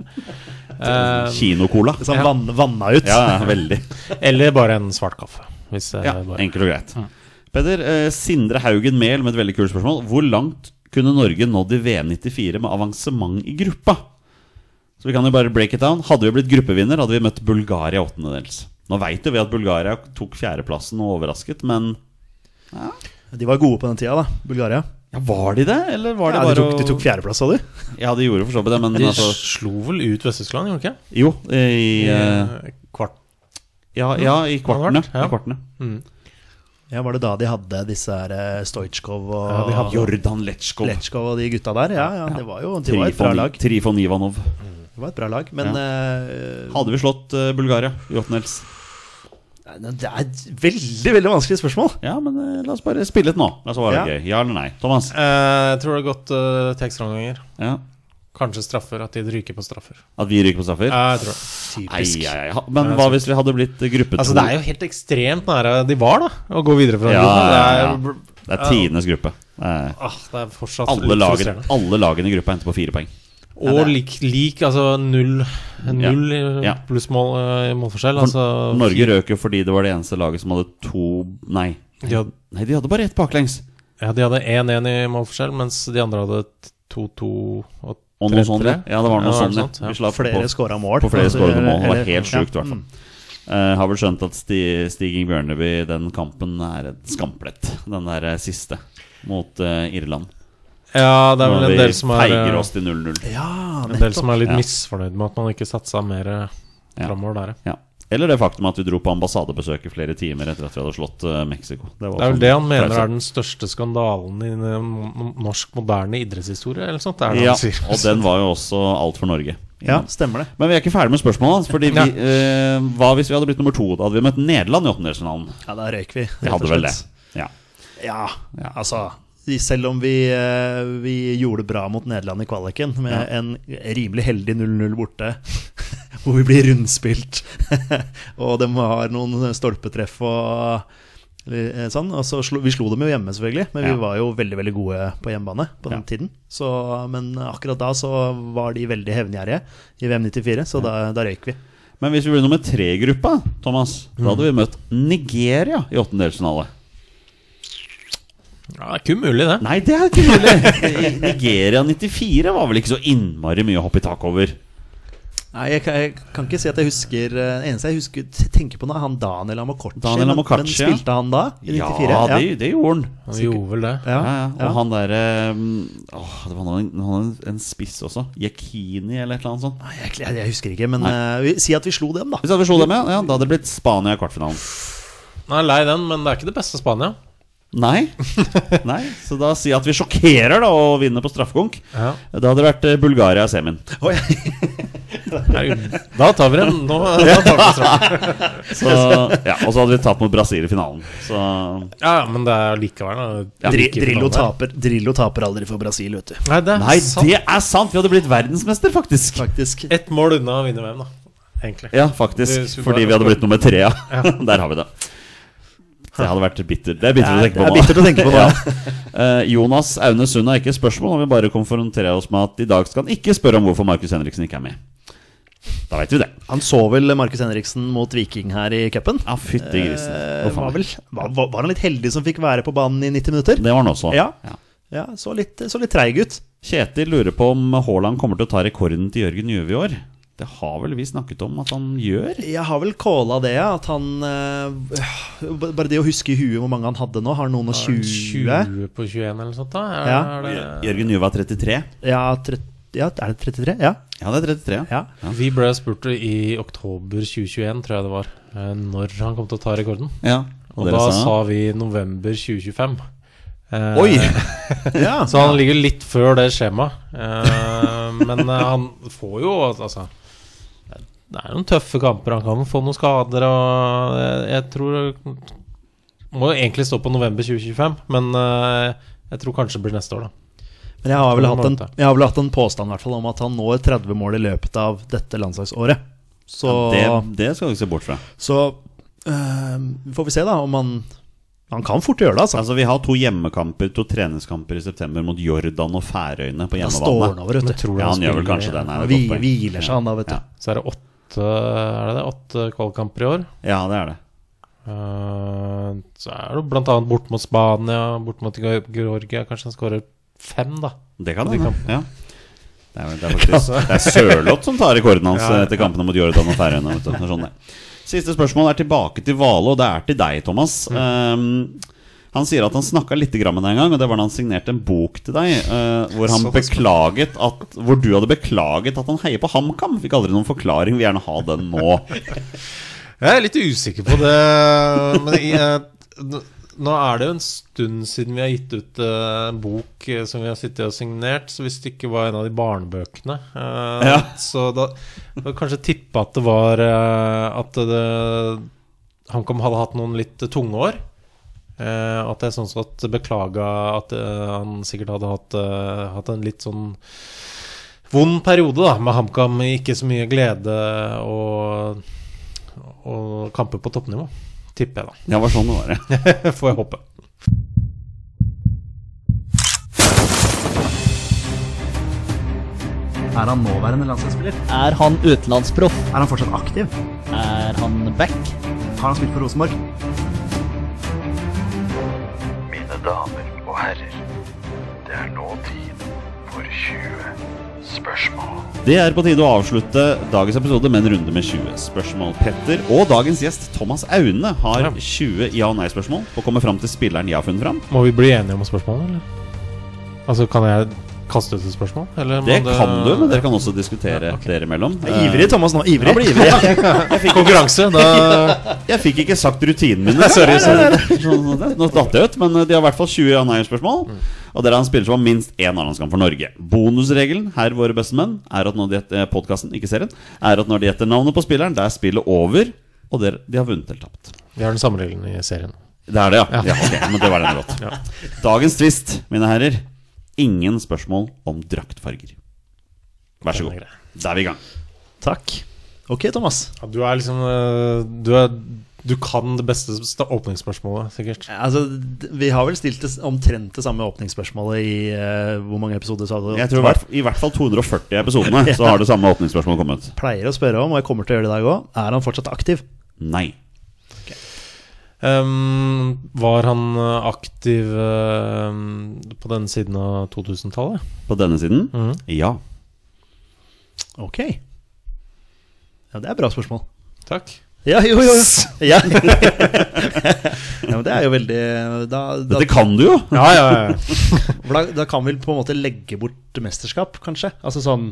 Kino-cola. Sånn Ja. vann, vanna ut. Ja, ja, veldig. eller bare en svart kaffe. Hvis Ja, bare Enkelt og greit. Peder, eh, Sindre Haugen Mehl med et veldig kult spørsmål. Hvor langt kunne Norge nådd i VM 94 med avansement i gruppa? Så vi kan jo bare break it down. Hadde vi blitt gruppevinner, hadde vi møtt Bulgaria åttendedels. Nå veit jo vi at Bulgaria tok fjerdeplassen og overrasket, men De var gode på den tida, da. Bulgaria. ja, Var de det, eller var det Ja, de, bare tok, de tok fjerdeplass, sa du? Ja, de gjorde for så vidt det, men De altså slo vel ut Vest-Tyskland, gjorde de ikke? Jo, i, I uh... Kvart ja, ja, i kvartene. Ja. I kvartene. mm. Ja, Var det da de hadde disse her eh, Stojkov og Ja, de hadde- Jordan Letsjkov. Letsjkov og de gutta der? Ja, ja, det var jo det var et bra lag. Trifon Ivanov. Det var et bra lag, men uh... Hadde vi slått Bulgaria i åttendels? Det er et veldig veldig vanskelig spørsmål. Ja, men uh, la oss bare spille litt nå. La oss være Ja. gøy. Ja eller nei? Thomas? Uh, jeg tror det har gått uh, tekstomganger. ekstraomganger. Ja. Kanskje straffer. At de ryker på straffer. At vi ryker på straffer? Ja, jeg tror det. Ei, ei, ei. Ha- Men hva hvis vi hadde blitt eh, gruppe to? Altså, det er jo helt ekstremt nære de var, da, å gå videre fra ja, gruppen. Det Det ja. er, Det er tidenes gruppe. Det er ah, det er fortsatt alle, litt lagene, alle lagene i gruppa henter på fire poeng. Og lik, lik altså null, null Ja. plussmål uh, i målforskjell. For Altså, Norge røk jo fordi det var det eneste laget som hadde to Nei, De hadde, nei de hadde bare ett baklengs. ja, de hadde 1-1 i målforskjell, mens de andre hadde 2-2 og 3-3. Og noe sånt. Ja, Ja, det var noe Ja, sånt. Ja. sånt, ja. Vi slapp Flere skåra mål. på flere skårede mål. Det var Eller- helt sjukt, i hvert fall. Uh, har vel skjønt at Sti, Stiging Bjørneby, den kampen, er et skamplett. Den der eh, siste mot uh, Irland. Ja, det er vel en del som er feiger eh, oss til 0-0. Ja, En del som er litt Ja. misfornøyd med at man ikke satsa mer eh, Ja. framover der. ja. Eller det faktum at vi dro på ambassadebesøk i flere timer etter at vi hadde slått eh, Mexico. var Det er vel det han mener er den største skandalen i norsk moderne idrettshistorie, eller sånt. Det er det Ja, han sier. og den var jo også alt for Norge. Ja, stemmer det. Men vi er ikke ferdig med spørsmålet. Fordi vi, Ja. eh, Hva hvis vi hadde blitt nummer to? Da hadde vi møtt Nederland i åttendedelsfinalen. Ja, da røyk vi. Vi hadde vel det. Ja. Ja, Ja. altså selv om vi, eh, vi gjorde det bra mot Nederland i kvaliken, med Ja. en rimelig heldig 0-0 borte, hvor vi blir rundspilt, og de har noen stolpetreff og eh, sånn. Altså, vi slo dem jo hjemme, selvfølgelig, men Ja. vi var jo veldig veldig gode på hjemmebane på den Ja. tiden. Så, men akkurat da så var de veldig hevngjerrige i VM 94, så da, da røyk vi. Men hvis vi ble nummer tre i gruppa, Thomas, da hadde vi møtt Nigeria i åttendelsfinale. Ja, det er ikke umulig, det. Nei, det er ikke mulig! Nigeria 94 var vel ikke så innmari mye å hoppe i tak over. Nei, jeg kan, jeg kan ikke si at jeg husker Det eneste jeg husker tenker på nå, er han Daniel Amokorchi. Daniel men- Amokorchi, Men spilte han da? I 94? Ja, det, det gjorde han. Han gjorde vel det. Ja, Ja. Og ja. han derre Åh, det var noen, noen, en, spiss også. Yakini eller et eller annet sånt. Nei, jeg, jeg, jeg husker ikke, men eh, vi, si at vi slo dem, da. Hvis vi slo dem, ja, ja, da hadde det blitt Spania i kvartfinalen. Nei, lei den, men det er ikke det beste Spania. Nei. Nei, Så da si at vi sjokkerer da og vinner på straffekonk. Ja. Da hadde det vært eh, Bulgaria i semien. Da tar vi den. Nå, da tar vi straffen. Så, ja, og så hadde vi tatt mot Brasil i finalen. Så Ja, men det er likevel ja, Drillo, taper, Drillo taper aldri for Brasil, vet du. Nei, det er Nei, sant. det er sant! Vi hadde blitt verdensmester, faktisk. Faktisk. Ett mål unna å vinne VM, da. Egentlig. Ja, faktisk. Fordi vi hadde blitt nummer tre, ja. Der har vi det. Det hadde vært bittert. Det er bittert å Det tenke er på nå. bittert å tenke på nå. Ja. Eh, Jonas Aune Sund har ikke spørsmål, og vil bare konfrontere oss med at i dag skal han ikke spørre om hvorfor Markus Henriksen ikke er med. Da vet vi det. Han så vel Markus Henriksen mot Viking her i cupen. Ja, fytti grisen. Eh, var, vel, var, var var han litt heldig som fikk være på banen i 90 minutter? Det var han også. Ja. Ja. Ja, Så litt, så litt treig ut. Kjetil lurer på om Haaland kommer til å ta rekorden til Jørgen Juve i år. Det har vel vi snakket om at han gjør? Jeg har vel calla det, ja, at han øh, Bare det å huske i huet hvor mange han hadde nå. Har noen og 20? 20 på 21 eller noe sånt, da? Er, Ja. er det, Jørgen Juve er 33. Ja, 30, ja, er det 33? Ja. Ja, det er 33. Ja. ja. Vi ble spurt i oktober 2021, tror jeg det var, eh, når han kom til å ta rekorden. ja. Og, og da sa vi november 2025. Eh, Oi! ja. Så han ligger litt før det skjemaet. Eh, men eh, han får jo altså Det er noen tøffe kamper. Han kan få noen skader, og jeg, jeg tror Må jo egentlig stå på november 2025, men eh, jeg tror kanskje det blir neste år, da. Men jeg har vel hatt en jeg har vel hatt en påstand hvert fall, om at han når 30 mål i løpet av dette landslagsåret. Så, Det, det skal du ikke se bort fra. så øh, får vi se, da, om han Han kan fort gjøre det, altså. Altså, Vi har to hjemmekamper, to treningskamper i september mot Jordan og Færøyene på Da står han over, vet du. tror Ja, han spiller gjør vel kanskje er godt poeng. hviler seg, han da, vet du. Ja. Så er det åtte Er det det? Åtte kvalkamper i år. Ja, det er det. Uh, så er det blant annet bort mot Spania, bort mot Georgia. Kanskje han skårer fem, da. Det kan De hende. kampene. Ja. Det er, det er faktisk Det er Sørloth som tar rekorden hans Ja, etter kampene mot Jordan og Færøyene. Det sånn. Siste spørsmål er tilbake til Hvale, og det er til deg, Thomas. Um, han sier at han snakka litt med deg en gang, og det var da han signerte en bok til deg. uh, hvor han beklaget at Hvor du hadde beklaget at han heier på HamKam. Fikk aldri noen forklaring. Vil gjerne ha den nå. Jeg er litt usikker på det. Men jeg, Nå er det jo en stund siden vi har gitt ut eh, en bok eh, som vi har sittet og signert, så hvis det ikke var en av de barnebøkene eh, Ja. Så da, da kanskje tippe at det var eh, At HamKam hadde hatt noen litt tunge år. Eh, at jeg sånn sett beklaga at eh, han sikkert hadde hatt, eh, hatt en litt sånn vond periode da med HamKam. Ikke så mye glede og, og kamper på toppnivå. Tipper jeg, Ja, det var sånn det var, ja. Får jeg håpe. Er han nåværende landslagsspiller? Er han utenlandsproff? Er han fortsatt aktiv? Er han back? Har han spilt for Rosenborg? Damer og herrer, det er nå tid for 20 spørsmål. Det er på tide å avslutte dagens episode med en runde med 20 spørsmål. Petter og dagens gjest Thomas Aune har 20 ja- og nei-spørsmål på å komme fram til spilleren jeg har funnet fram. Må vi bli enige om spørsmålet, eller? Altså, kan jeg kaste ut et spørsmål? Eller Det kan du, men dere kan også diskutere dere imellom. Ivrig, Thomas nå. Ivrig. Jeg ivrig. jeg fikk Konkurranse, da Jeg fikk ikke sagt rutinene mine. Sorry, Nå datt jeg ut, men de har i hvert fall 20 ja- og nei-spørsmål. Og dere har en spiller som har minst én A-landskamp for Norge. Bonusregelen her, våre beste menn, er at når de gjetter podkasten, ikke serien, er at når de gjetter navnet på spilleren, det er spillet over, og dere, de har vunnet eller tapt. Vi har den samme regelen i serien. Det er det, ja. ja. ok, men det var den godt. Dagens twist, mine herrer. Ingen spørsmål om draktfarger. Vær så god. Da er vi i gang. Takk. Ok, Thomas. Ja, du er liksom øh, Du, er, du kan det beste åpningsspørsmålet, sikkert. Altså, vi har vel stilt det omtrent det samme åpningsspørsmålet i uh, Hvor mange episoder Så du? Jeg tror i hvert, i hvert fall 240 episodene så har det samme åpningsspørsmålet kommet. Pleier å spørre om, og jeg kommer til å gjøre det i dag òg, er han fortsatt aktiv? Nei. Ehm, var han øh, aktiv øhm, på denne siden av 2000-tallet? På denne siden? Mm. Ja. Ok. Ja, det er et bra spørsmål. Takk. Ja, jo, jo, jo. Ja. ja, men det er jo veldig Da, da, Dette kan du jo! Ja, ja, ja. da, da kan vi på en måte legge bort mesterskap, kanskje? Altså sånn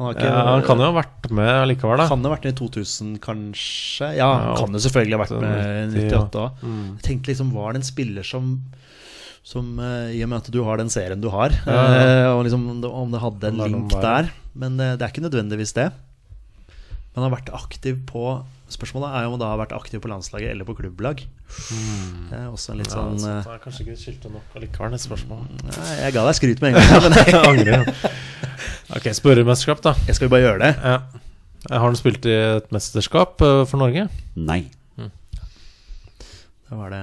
Han, ikke, ja han kan jo ha vært med likevel, da. Kan ha vært med i 2000, kanskje? Ja, han Ja, kan jo selvfølgelig ha vært med i 98 òg. Mm. Jeg tenkte liksom, var det en spiller som som uh, I og med at du har den serien du har, eh, og liksom om det, hadde en link der. Men uh, det er ikke nødvendigvis det. Men har vært aktiv på Spørsmålet er jo om han har vært aktiv på landslaget eller på klubblag. Det er også en litt Mm. Ja, sånn er kanskje ikke skilte nok allikevel, det spørsmålet. Nei, Jeg ga deg skryt med en gang, men Jeg angrer. Ok, spørremesterskap, da. jeg skal jo bare gjøre det. Ja. Har han spilt i et mesterskap øh, for Norge? Nei. Da var det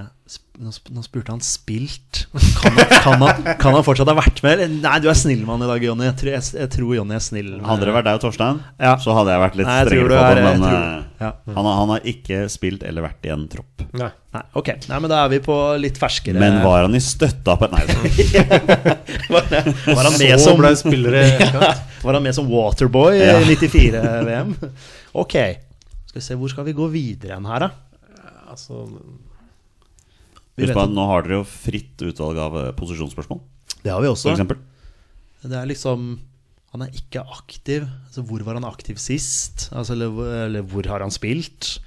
Nå spurte han spilt. Kan han, kan, han, kan han fortsatt ha vært med? Nei, du er snill han i dag, Jonny. Jeg, tror- jeg, jeg tror Jonny er snill. Hadde det vært deg og Torstein, Ja. så hadde jeg vært litt Nei, jeg strengere på det. Men eh, ja. han, har, han har ikke spilt eller vært i en tropp. Nei. Nei, ok. Nei, men da er vi på litt ferskere Men var han i støtta på Nei, Var han med som ble spillere Var han med som Waterboy Ja. i 94-VM? Ok. Skal vi se, hvor skal vi gå videre enn her, da? altså, Husk på at- at nå har dere jo fritt utvalg av eh, posisjonsspørsmål, Det har vi for også. eksempel. Det er liksom Han er ikke aktiv. Altså, hvor var han aktiv sist? Altså, eller, hvor- eller hvor har han spilt?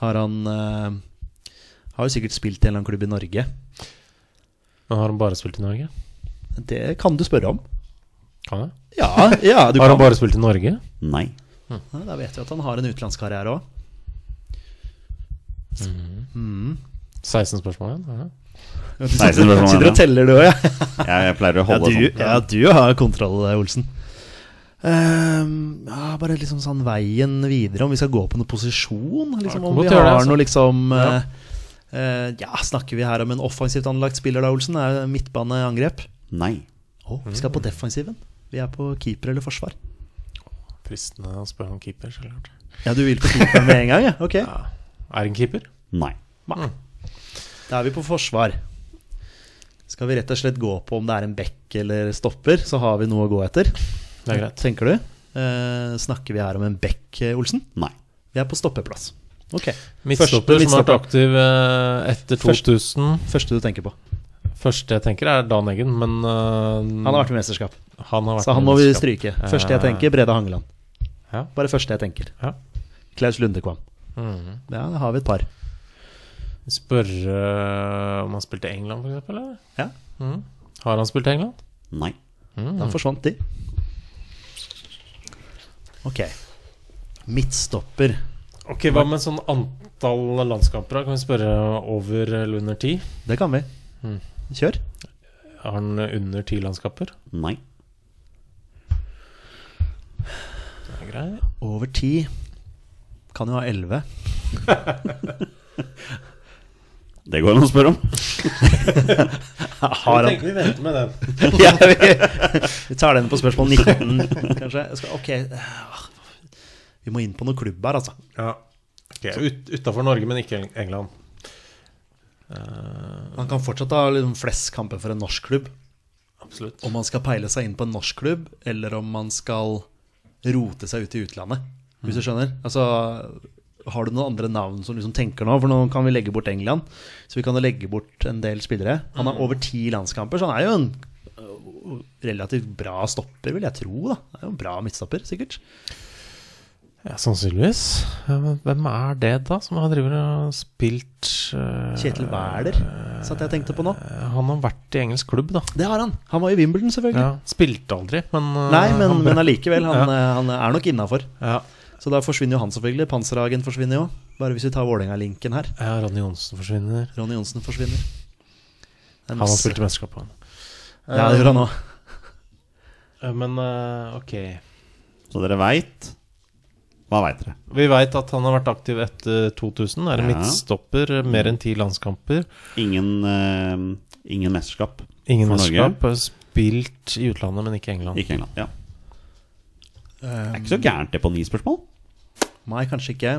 Har han uh, Har jo sikkert spilt i en eller annen klubb i Norge. Men har han bare spilt i Norge? Det kan du spørre om. Kan jeg? Ja, ja du Har kan. han bare spilt i Norge? Nei. Ja, Da vet vi at han har en utenlandskarriere òg. 16 spørsmål igjen? Ja. 16 spørsmål, Sitter ja. og teller, du òg, ja. Jeg, jeg pleier å Ja holde du, sånn. ja, du har kontroll, Olsen. Ehm, ja, bare liksom sånn veien videre, om vi skal gå på noen posisjon? Liksom, om vi har det, altså. noe liksom Ja. eh, eh, ja, snakker vi her om en offensivt anlagt spiller, da, Olsen? Er midtbaneangrep? Nei. Oh, vi skal på defensiven. Vi er på keeper eller forsvar. Fristende å spørre om keeper, så klart. Ja, du vil på keeper med en gang, ja? Ok. Ja. Er en keeper? Nei. Da er vi på forsvar. Skal vi rett og slett gå på om det er en bekk eller stopper, så har vi noe å gå etter. Det er greit. Tenker du? Eh, snakker vi her om en back, eh, Olsen? Nei. Vi er på stoppeplass. Ok. Midtstopper Første som har vært aktiv eh, etter 2000. Første du tenker på. Første jeg tenker, er Dan Eggen, men uh, Han har vært i mesterskap, han har vært så han må vi stryke. Første jeg tenker, Brede Hangeland. Ja. Bare første jeg tenker. Ja. Klaus Lundekvam. Mhm. Ja, da har vi et par. Spørre om han spilte England, f.eks.? Ja, Mm. Har han spilt England? Nei. da forsvant de. Ok. Midtstopper. Ok, Hva med sånn antall landskamper? Kan vi spørre over eller under ti? Det kan vi. Mm. Kjør. Har han under ti landskamper? Nei. Det er grei. Over ti. Kan jo ha elleve. Det går an å spørre om. Har han vi venter med den. ja, vi, vi tar den på spørsmål 19, kanskje. Jeg skal, ok. Vi må inn på noe klubb her, altså. Ja. Okay, ut, Utafor Norge, men ikke England. Eh, Man kan fortsatt ha liksom flest kamper for en norsk klubb. absolutt. Om man skal peile seg inn på en norsk klubb, eller om man skal rote seg ut i utlandet. Hvis du skjønner? Altså, har du noen andre navn som liksom tenker nå? For nå kan vi legge bort England. Så vi kan jo legge bort en del spillere. Han har over ti landskamper, så han er jo en øh, relativt bra stopper, vil jeg tro. da Han er jo en bra midtstopper, sikkert. Ja, Sannsynligvis. Hvem er det, da, som har driver og spilt uh, Kjetil Wæler satt jeg og tenkte på nå. Han har vært i engelsk klubb, da. Det har han. Han var i Wimbledon, selvfølgelig. Ja, spilte aldri, men uh, Nei, men, han men allikevel. Han, Ja. han er nok innafor. ja. Så da forsvinner jo han selvfølgelig. Panserhagen forsvinner jo. Bare hvis vi tar Vålerenga-linken her. ja, Ronny Johnsen forsvinner. Ronny Johnsen forsvinner. Er Han har spilt i mesterskap, han. Ja, det gjør han òg. Eh, Men eh, ok. Så dere veit Hva veit dere? Vi veit at han har vært aktiv etter 2000. Er en Ja. midtstopper, mer enn ti landskamper. Ingen, uh, ingen mesterskap. Ingen For Norge? mesterskap. Norge. Spilt i utlandet, men ikke i England. Ikke England. Ja. Det er ikke så gærent, det, på ni spørsmål. Nei, kanskje ikke.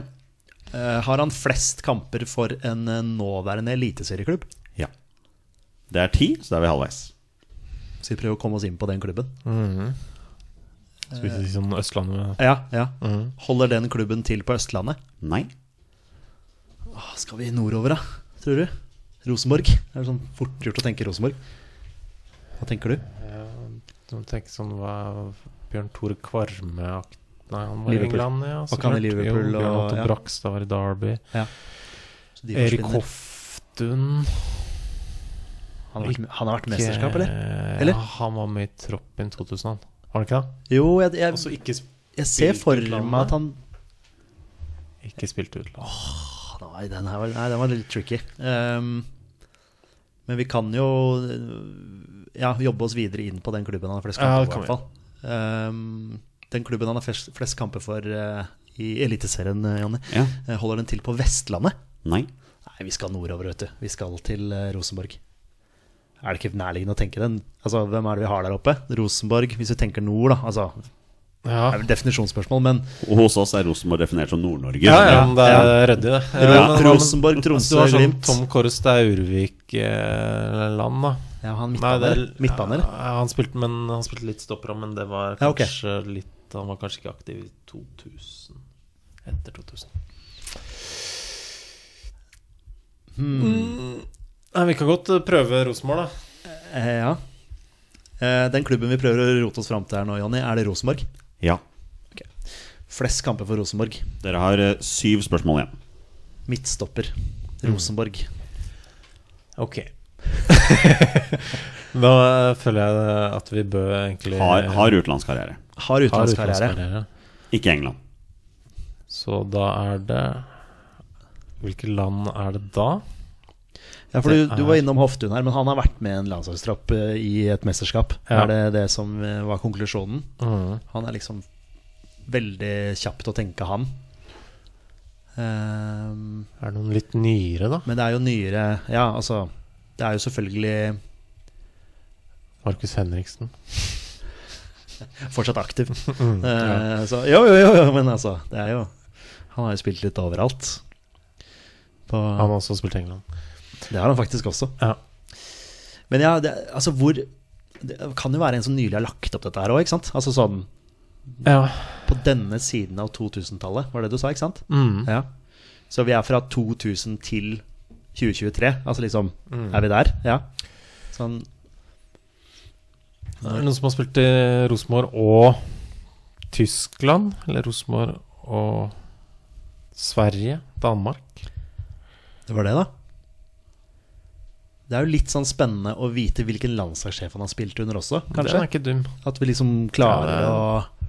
Eh, har han flest kamper for en eh, nåværende eliteserieklubb? Ja. Det er ti, så da er vi halvveis. Så vi prøver å komme oss inn på den klubben. Mhm. Skal vi si sånn Østlandet Ja, ja. Mhm. Holder den klubben til på Østlandet? Nei. Åh, skal vi nordover, da? Tror du? Rosenborg? Det er sånn fort gjort å tenke Rosenborg. Hva tenker du? Du må tenke sånn hva Bjørn Tore Kvarme akt- Nei, han var Liverpool. i England, ja. så Var han i klart. Liverpool Jo, Bjørn og- Otto ja. Brakstad var i Derby. Så de Erik. Hoftun Han har vært, han har vært mesterskap, eller? Eller? Ja, han var med i troppen i 2000, han. Var han ikke det? Jo, jeg, jeg, Altså ikke, jeg ser for utlandet. meg at han ikke spilt utlandet. Nei, den, her var, nei, den var litt tricky. Um, men vi kan jo ja, jobbe oss videre inn på den klubben han har flest Ja, kamper på. i hvert fall. Ehm, den klubben han har flest, flest kamper for uh, i Eliteserien, eh, Jonny, Ja. eh, holder den til på Vestlandet? Nei. Nei, vi skal nordover, vet du. Vi skal til uh, Rosenborg. Er det ikke nærliggende å tenke den? Altså, Hvem er det vi har der oppe? Rosenborg, hvis vi tenker nord, da. Altså, Ja. det er vel definisjonsspørsmål, men hos oss er Rosenborg definert som Nord-Norge. Ja, ja, men det er ryddig, det. Ja. Men Rosenborg, Du Tromsø, har sånn Glimt. Tom er Urvik-land, da. ja, han Nei, midtbaner. det er- Midtbaner. Ja, han spilte, men han spilte litt stopper, men det var Ja, okay. kanskje Han var kanskje ikke aktiv i 2000. Etter 2000. Mm. Nei, vi kan godt eh, prøve Rosenborg, da. Eh, ja. Eh, den klubben vi prøver å rote oss fram til her nå, Jonny, er det Rosenborg? Ja. Flest kamper for Rosenborg. Dere har eh, syv spørsmål igjen. Midtstopper. Mm. Rosenborg. Ok. da eh, føler jeg at vi bør egentlig Har, har utenlandskarriere. Har utenlandskarriere. Ikke England. Så da er det Hvilke land er det da? Ja, for du, du var innom Hoftun her, men han har vært med en landslagstropp eh, i et mesterskap. Ja. Er det det som eh, var konklusjonen? Mm. Han er liksom veldig kjapt å tenke, han. Um, Er det noen litt nyere, da? men det er jo nyere Ja, altså Det er jo selvfølgelig Markus Henriksen. Fortsatt aktiv. Mm, ja. Eh, så, jo, jo, jo, jo, men altså Det er jo Han har jo spilt litt overalt. På, Han har også spilt England. det har han faktisk også. Ja. Men ja, det, altså hvor Det kan jo være en som nylig har lagt opp dette her òg, ikke sant? Altså sånn ja. på denne siden av 2000-tallet, var det du sa, ikke sant? Mm. Ja. Så vi er fra 2000 til 2023. Altså liksom Mm. Er vi der? Ja. Sånn Er det noen som har spilt i Rosenborg og Tyskland? Eller Rosenborg og Sverige? Danmark? Det var det, da. Det er jo litt sånn spennende å vite hvilken landslagssjef han har spilt under også, Den Det er ikke dum. At vi liksom klarer Ja, å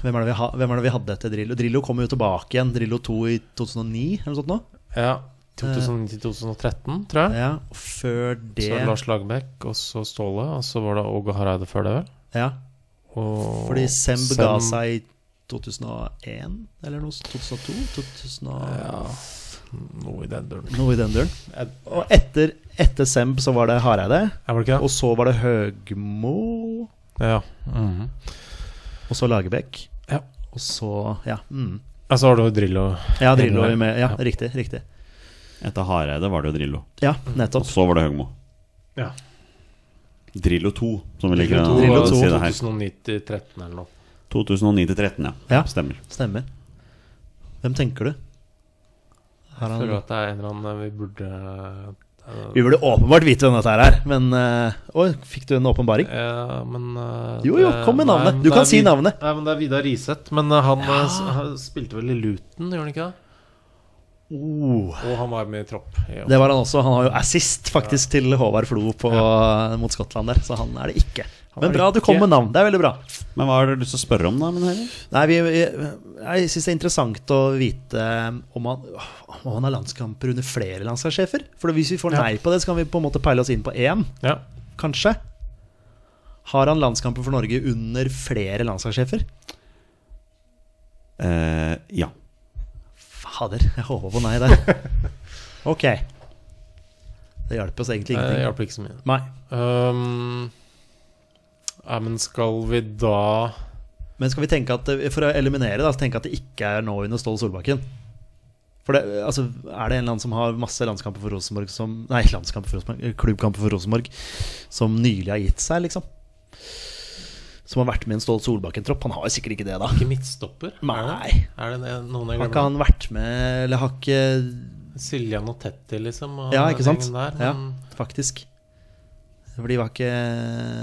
hvem er, det vi ha, hvem er det vi hadde etter Drillo? Drillo kom jo tilbake igjen. Drillo 2 i 2009, eller noe sånt nå. Ja. 2009-2013, tror jeg. Ja, og før det Så Lars Lagerbäck, og så Ståle, og så var det Åge Hareide før det, vel? Ja, Og fordi Semb ga seg i 2001, eller noe 2002? 2000. Ja, noe i den duren. Noe i den duren. Og etter, etter Semb så var det Hareide, Ja, var det ikke og så var det Høgmo, Ja. Mhm. og så Lagerbäck. Ja. Og så Ja, mm. Ja, så var det jo Drillo. ja Drillo med. Ja, Ja. riktig. riktig Etter Hareide var det jo Drillo. Ja, nettopp Og så var det Høgmo. Ja. Drillo 2, som vi liker Drillo å 2 Drillo var si det her. 2009-13 eller noe. 2009-13, ja. Ja. Stemmer. Stemmer. Hvem tenker du? Har Jeg føler han at det er en eller annen vi burde eh, Vi burde åpenbart vite hvem dette er, men eh, Oi, fikk du en åpenbaring? Ja, men eh, Jo, jo, kom med navnet. Du kan si navnet. Nei, men det er Vidar Riseth. Men han ja. spilte vel i Luton, gjorde han ikke det? Oh, Og han var med i tropp. Ja. det var han også. Han har jo assist faktisk til Håvard Flo på, mot Skottland der, så han er det ikke. Han Men bra det du kom med navn. Det er veldig bra. Men hva har du lyst til å spørre om, da? Nei, vi, jeg, jeg syns det er interessant å vite om han, om han har landskamper under flere landslagssjefer. For hvis vi får Ja. nei på det, så kan vi på en måte peile oss inn på én, Ja. kanskje. Har han landskamper for Norge under flere landslagssjefer? Eh, ja. Fader, jeg håper på nei der. Ok. Det hjalp oss egentlig Det ingenting. hjelper ikke så mye. Nei. Um, ja, men skal vi da Men skal vi tenke at for å eliminere da, tenke at det ikke er nå under Ståle Solbakken? For det, altså, Er det en eller annen som har masse landskamper for Rosenborg som Nei, landskamper for Rosenborg, eh, klubbkamper for Rosenborg som nylig har gitt seg, liksom? Som har vært med i en Ståle Solbakken-tropp? Han har sikkert ikke det, da. Ikke midtstopper? Er? Nei. Er det det- noen jeg Har ikke han vært med Eller har ikke Siljan og Tetti, liksom? Og Ja, ikke sant? Der, men... Ja, faktisk. For de var ikke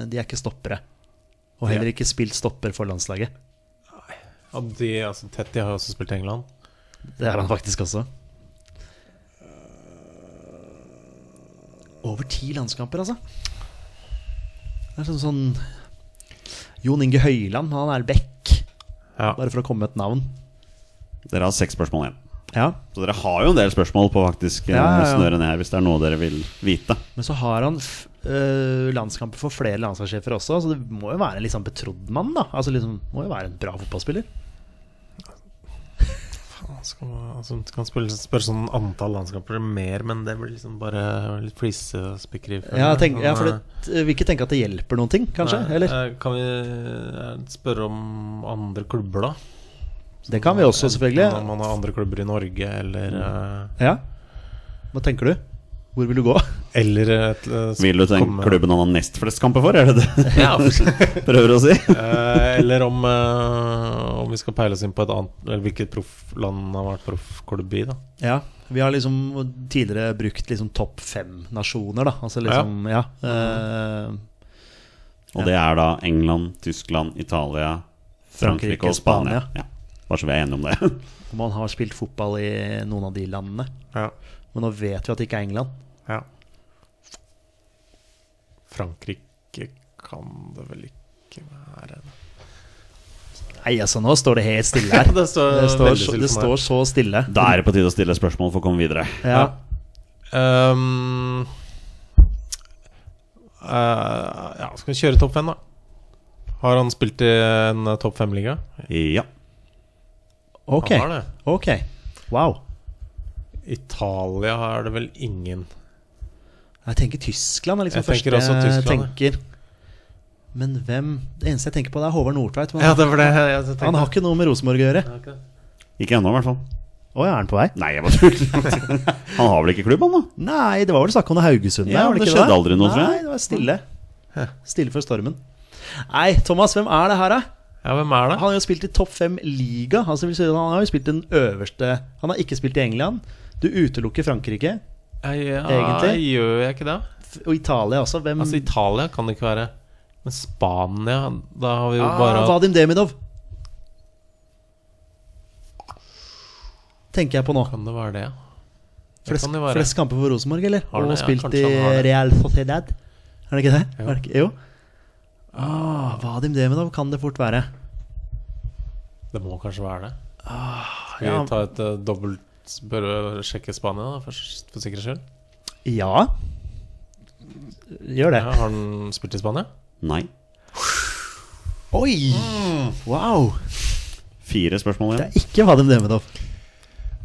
De er ikke stoppere. Og heller ikke spilt stopper for landslaget. ja, de, altså, Tetti har jo også spilt i England. Det er han faktisk også. Over ti landskamper, altså. Det er sånn, sånn Jon Inge Høyland, han er back. Ja. Bare for å komme med et navn. Dere har seks spørsmål igjen. Ja, Så dere har jo en del spørsmål på faktisk eh, Ja, ja, ja. snøre ned her, hvis det er noe dere vil vite. Men så har han f øh, landskamper for flere landslagssjefer også, så det må jo være en sånn betrodd mann, da. Altså liksom, Må jo være en bra fotballspiller. Man, altså, du kan spørre, spørre sånn antall landskamper mer, men det blir liksom bare litt flisespikkeri. Ja, tenk, ja, for det, vil ikke tenke at det hjelper noen ting, kanskje? nei, Eller? eh, Kan vi eh, spørre om andre klubber, da? Det kan vi også, selvfølgelig. Om man har andre klubber i Norge, eller eh, Ja. Hva tenker du? Hvor vil du gå? Eller et, eh, Vil du til den komme- klubben han har nest flest kamper for? Er det det Ja, prøver å si? Eh, eller om, eh, om vi skal peile oss inn på et annet Eller hvilket proffland han har vært proffklubb i, da. Ja, vi har liksom tidligere brukt liksom topp fem-nasjoner, da. Altså liksom, ja. eh, Og det er da England, Tyskland, Italia, Frankrike, Frankrike, og Spania. Spania. Ja. Bare så vi er enige om det. man har spilt fotball i noen av de landene. Ja. Men nå vet vi at det ikke er England. Ja. Frankrike kan det vel ikke være Nei, altså, nå står det helt stille her. Det står Det står, så, stille det står så stille. Da er det på tide å stille spørsmål for å komme videre. Ja. Um, uh, ja, skal vi kjøre topp fem, da? Har han spilt i en eh, topp fem-liga? Ja. Ok. Han har det. ok Wow. Italia har det vel ingen. Jeg tenker Tyskland er liksom Jeg første tenker jeg tenker. Men hvem Det eneste jeg tenker på, det er Håvard Nordtveit. Ja, det det han har ikke noe med Rosenborg å gjøre. Ikke ennå, i hvert fall. Å, ja, er han på vei? Nei, jeg bare tuller. Han har vel ikke klubb, han da? Nei, det var vel snakk om det Haugesund. Ja, det, men det skjedde aldri noe, tror jeg. Nei, det var stille. Stille før stormen. Nei, Thomas, hvem er det her, da? Ja, hvem er det? Han har jo spilt i topp fem liga. Altså, han har jo spilt den øverste Han har ikke spilt i England. Du utelukker Frankrike. Ja, egentlig? Gjør jeg ikke det? Og Italia også. Hvem Altså, Italia kan det ikke være. Men Spania, da har vi jo ah, bare Vadim Demidov. Tenker jeg på nå. Kan det være det? Flest, kan det være. flest kamper for Rosenborg, eller? Og det? Ja, spilt i det. Real Sociedad. Er det ikke det? Jo. Det ikke? jo. Ah, Vadim Demidov kan det fort være. Det må kanskje være det. Skal vi ja. ta et uh, dobbelt Bør du sjekke Spania, da, først, for sikkerhets skyld? Ja. Gjør det. Ja, har han spilt i Spania? Nei. Oi! Wow! Fire spørsmål Det er ikke Vadim Demidov.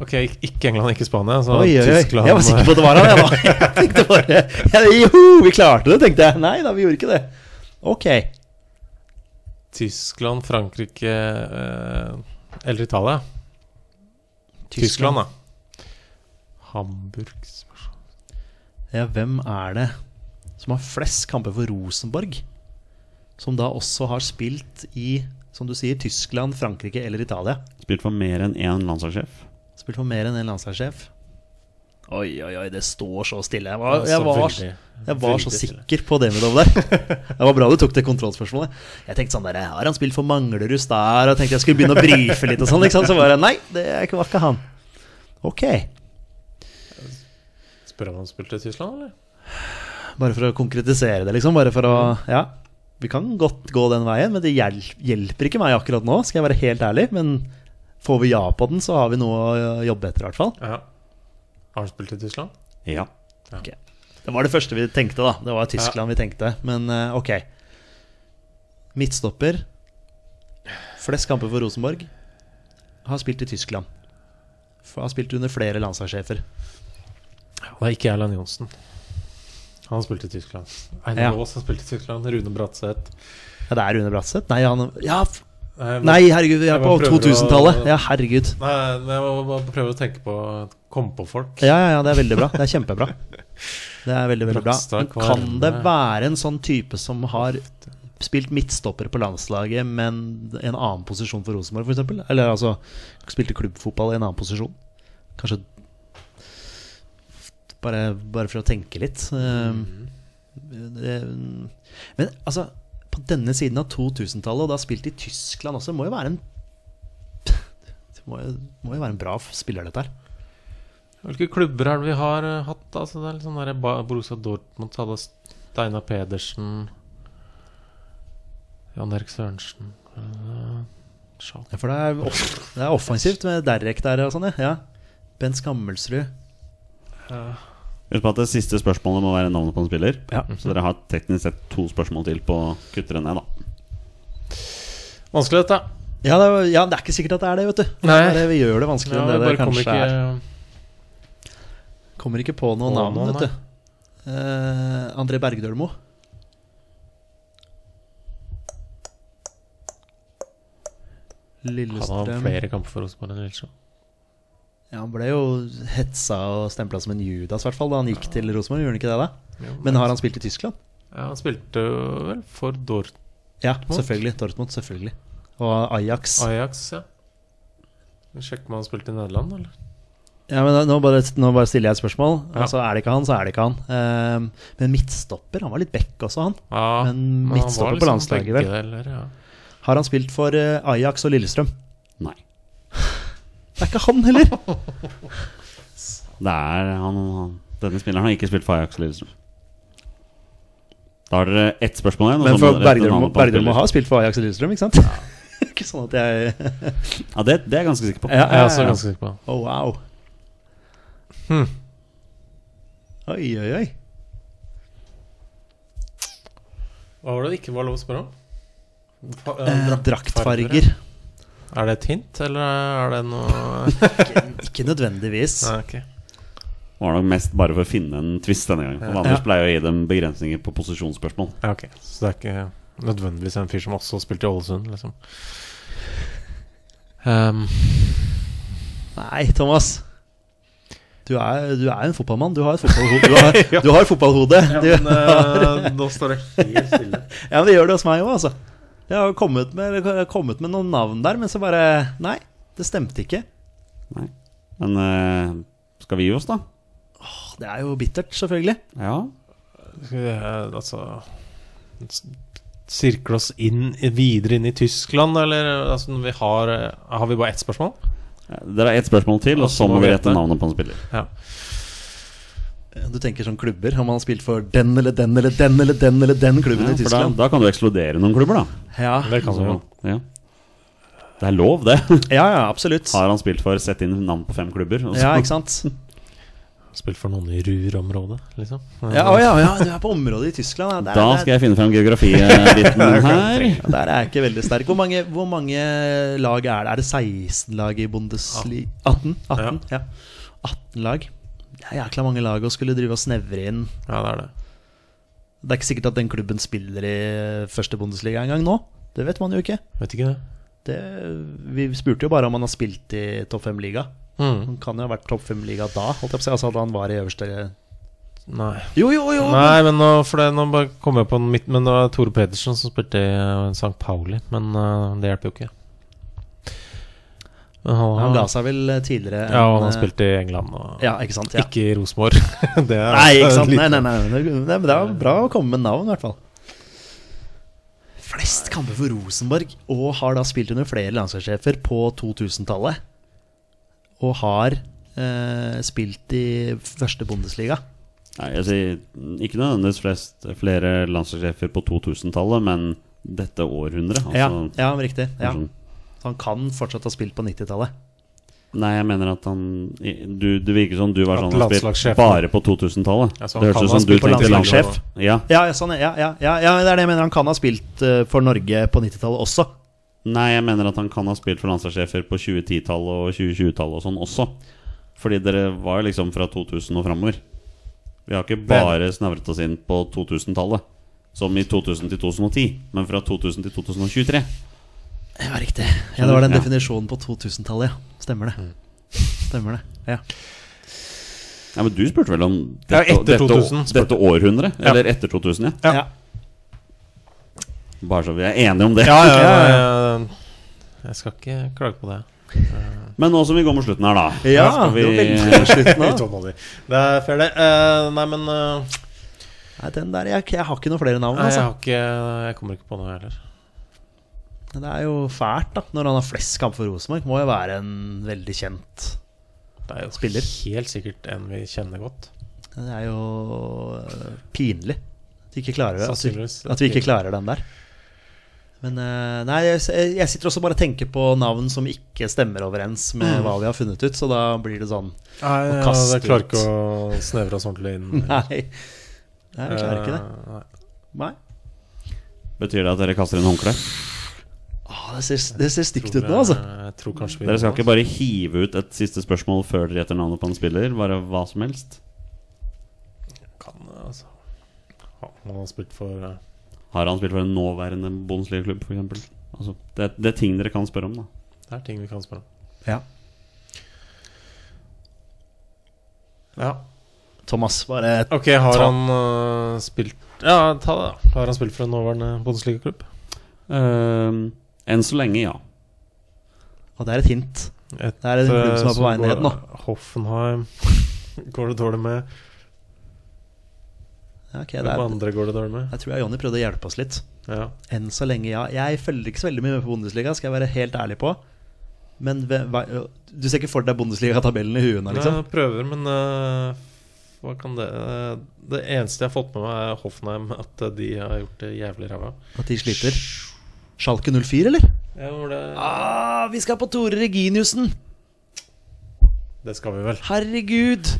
Ok, ikke England, ikke Spania. Så Oi, oi, oi. Tyskland Jeg var sikker på at det var han. Jeg, da. jeg tenkte bare ja, Joho, vi klarte det, tenkte jeg. Nei da, vi gjorde ikke det. Ok. Tyskland, Frankrike eh, eller Italia. Tyskland, da. Hamburg Ja, hvem er det som har flest kamper for Rosenborg? Som da også har spilt i, som du sier, Tyskland, Frankrike eller Italia. Spilt for mer enn én landslagssjef. Spilt for mer enn en landslagssjef. Oi, oi, oi, det står så stille. Jeg var, jeg var, jeg var så sikker på Demidov der. Det var bra du tok det kontrollspørsmålet. Jeg tenkte sånn der, Har han spilt for Manglerud der? Og tenkte jeg skulle begynne å brife litt og sånn. Så var det nei, det var ikke han. Ok. Spør om han spilte i Tyskland, eller? Bare for å konkretisere det, liksom. Bare for å Ja. Vi kan godt gå den veien, men det hjelper ikke meg akkurat nå, skal jeg være helt ærlig. Men får vi ja på den, så har vi noe å jobbe etter, i hvert fall. Ja. Har han spilt i Tyskland? Ja. Okay. Det var det første vi tenkte, da. Det var Tyskland vi tenkte. Men eh, ok. Midtstopper. Flest kamper for Rosenborg. Har spilt i Tyskland. Har spilt under flere landslagssjefer. Det var ikke Erland Johnsen. Han har spilt i Tyskland. Einar Ja. Aas har spilt i Tyskland. Rune Bratseth. Ja, det er Rune Bratseth? Nei, han Ja, f Nei, men- nei, herregud, vi er på 2000-tallet. Ja, herregud. Nei, men jeg må bare prøve å tenke på Komme på folk. Ja, ja, ja, det er veldig bra. Det er kjempebra. Det er veldig, veldig bra. Men kan det være en sånn type som har spilt midtstopper på landslaget, men en annen posisjon for Rosenborg, f.eks.? Eller altså spilte klubbfotball i en annen posisjon? Kanskje bare, bare for å tenke litt. Um, men altså, på denne siden av 2000-tallet, og da spilt i Tyskland også, må jo være en Det må jo, må jo være en bra spiller, dette her. Hvilke klubber er det vi har eh, hatt? Altså, det er litt sånn der Borussia Dortmund så hadde Steinar Pedersen Jan Erik Sørensen eh. Ja, for det er, off det er offensivt med Derek der og sånn, ja. ja. Bent Skammelsrud. Husk på at det siste spørsmålet må være navnet på en spiller. Ja. Så dere har teknisk sett to spørsmål til på å kutte det ned, da. Vanskelig, dette. Ja det, er, ja, det er ikke sikkert at det er det, vet du. Nei. Det er det vi gjør det vanskeligere Ja, enn det bare det kanskje ikke er. Kommer ikke på noe navn, noen, vet du. Uh, André Bergdølmo. Han har flere kamper for Rosenborg enn Lillestrøm. Ja, han ble jo hetsa og stempla som en Judas, i hvert fall, da han gikk til Rosenborg. Gjorde han ikke det, da? Jo, Men har han spilt i Tyskland? Ja, han spilte vel for Dortmund. Ja, selvfølgelig. Dortmund, selvfølgelig. Og Ajax. Ajax, ja. Vi om han spilte i Nederland, eller? Ja, men nå bare, nå bare stiller jeg et spørsmål. Ja. Altså, Er det ikke han, så er det ikke han. Ehm, men midtstopper, han var litt back også, han. Ja, Men han var midtstopper på liksom landslaget, vel? Eller, ja. Har han spilt for uh, Ajax og Lillestrøm? Nei. Det er ikke han heller! Det er han, han Denne spilleren har ikke spilt for Ajax og Lillestrøm. Da har dere ett spørsmål igjen. Men for Bergdølmo på har spilt for Ajax og Lillestrøm, ikke sant? ikke sånn at jeg Ja, det, det er jeg ganske sikker på. Ja, Jeg er også ganske sikker på. Oh, wow. Hmm. Oi, oi, oi. Hva var det det ikke var lov å spørre om? Fa- eh, Eh, draktfarger. Er det et hint, eller er det noe Ikke nødvendigvis. Ah, okay. Det var nok mest bare for å finne en twist denne gangen. For Ja. Anders pleier å gi dem begrensninger på posisjonsspørsmål. Ja, okay. Så det er ikke nødvendigvis en fyr som også spilte i Ålesund, liksom. Um, Nei, Thomas. Du er, du er en fotballmann. Du har et fotballhode. Du har, du har fotballhode. Du, eh, nå står det helt stille. ja, men det gjør det hos meg òg, altså. Jeg har kommet med, kommet med noen navn der, men så bare Nei, det stemte ikke. Nei. Men uh, skal vi gi oss, da? Det er jo bittert, selvfølgelig. Ja. Skal vi, eh, altså Sirkle oss inn videre inn i Tyskland, eller altså, vi har Har vi bare ett spørsmål? Dere har ett spørsmål til, og så må vi rette navnet på en spiller. Ja. Du tenker sånn klubber, om han har spilt for den eller den eller den eller den eller den klubben Ja, i Tyskland. da, da kan du ekskludere noen klubber, da. Ja, Det kan du ja. Det er lov, det. ja, ja absolutt. Har han spilt for Sett inn navn på fem klubber. og så- Ja, ikke sant? Spilt for noen i Ruhr-området, liksom. Ja, å, ja, ja, du er på området i Tyskland. Ja. Der, Da skal jeg finne frem geografibiten her. der er jeg ikke veldig sterk. Hvor mange, hvor mange lag er det? Er det 16 lag i Bundesliga? 18? 18, ja. 18 lag. Det er jækla mange lag å skulle drive og snevre inn. Ja, det er det. Det er ikke sikkert at den klubben spiller i første Bundesliga engang nå. Det vet man jo ikke. Vet ikke det. Det, vi spurte jo bare om han har spilt i topp fem-liga. Mm. Han kan jo ha vært topp fem-liga da, holdt jeg på å si. Altså at han var i øverste Nei. Jo, jo, jo! Nei, men nå, for det, nå bare kom jeg på en midt Men det var Tore Pedersen som spilte i uh, St. Pauli. Men uh, det hjelper jo ikke. Han, Han ga seg vel tidligere Ja, og han enn, har spilt i England. Og Ja, ikke sant? Ja. Ikke i Rosenborg. det er Nei, ikke sant? Nei, Nei, nei, nei. Det er bra å komme med navn, i hvert fall. Flest kamper for Rosenborg, og har da spilt under flere landslagssjefer på 2000-tallet. Og har eh, spilt i første Bundesliga. Nei, jeg sier ikke nødvendigvis flest, flere landslagssjefer på 2000-tallet, men dette århundret. Altså, ja, ja, riktig. Ja. Så han kan fortsatt ha spilt på 90-tallet. Nei, jeg mener at han du, Det virker som du var At sånn han spilte landslagssjefen- bare på 2000-tallet. Ja, det høres ut som du tenkte landslagssjef. Ja. Ja, sånn, ja, ja, ja, ja, det er det jeg mener. Han kan ha spilt eh, for Norge på 90-tallet også. Nei, jeg mener at han kan ha spilt for landslagssjefer på 2010-tallet og 2020-tallet og sånn også. Fordi dere var liksom fra 2000 og framover. Vi har ikke bare snavret oss inn på 2000-tallet, som i 2000 til 2010, men fra 2000 til 2023. var riktig. Ja, det var den Ja. definisjonen på 2000-tallet, ja. Stemmer det. Stemmer det. Ja. Ja, Men du spurte vel om Ja, dette, etter 2000 dette, dette århundret? Eller etter 2000, ja? Ja. Bare så vi er enige om det. Ja, ja, Ja, ja, ja. Jeg, jeg skal ikke klage på det. Men nå som vi går mot slutten her, da Ja, skal vi, slutten. Det er fair, det. Eh, nei, men uh, Nei, den der, jeg, jeg har ikke noen flere navn, nei, jeg, altså. har ikke, jeg kommer ikke på noe heller. Det er jo fælt, da. Når han har flest kamper for Rosenborg, må jo være en veldig kjent Det er jo Spiller. helt sikkert en vi kjenner godt. Det er jo pinlig at vi ikke klarer. At vi, at vi ikke klarer den der. Men øh, nei, jeg, jeg sitter også bare og tenker på navn som ikke stemmer overens med hva vi har funnet ut, så da blir det sånn Nei, Å ja, kaste jeg klarer ikke å snevre oss ordentlig inn. Nei. Nei, jeg klarer ikke det. Eh, nei. Nei. Betyr det at dere kaster inn håndkle? Det, ser, det ser stygt ut nå, altså. jeg- Jeg tror vi Dere skal ikke bare hive ut et siste spørsmål før dere gjetter navnet på en spiller? Bare hva som helst? Jeg kan, det, altså. Ja, Han har spilt for eh, Har han spilt for en nåværende Bundesliga-klubb, f.eks.? Altså, det, det er ting dere kan spørre om, da. Det er ting vi kan spørre om. Ja. Ja. Thomas, bare Ok, har Ta- han uh, spilt Ja, ta det, da. Har han spilt for en nåværende Bundesliga-klubb? Uh, enn så lenge, ja. Og det er et hint. Et, Det er en klubb eh, som er på så vei ned nå. Hoffenheim går det dårlig med. Ja, ok, det Hvem er, andre går det dårlig med? jeg tror Jonny prøvde å hjelpe oss litt. Ja. Enn så lenge, ja. Jeg følger ikke så veldig mye med på Bundesliga, skal jeg være helt ærlig på. Men du ser ikke for deg Bundesliga-tabellen i huet liksom? jeg prøver, men uh, hva kan det uh, Det eneste jeg har fått med meg, er Hoffenheim. At eh, de har gjort det jævlig ræva. At de sliter? Schalke 04, eller? Ja, det, Ah, vi skal på Tore Reginiussen! det skal vi vel. Herregud!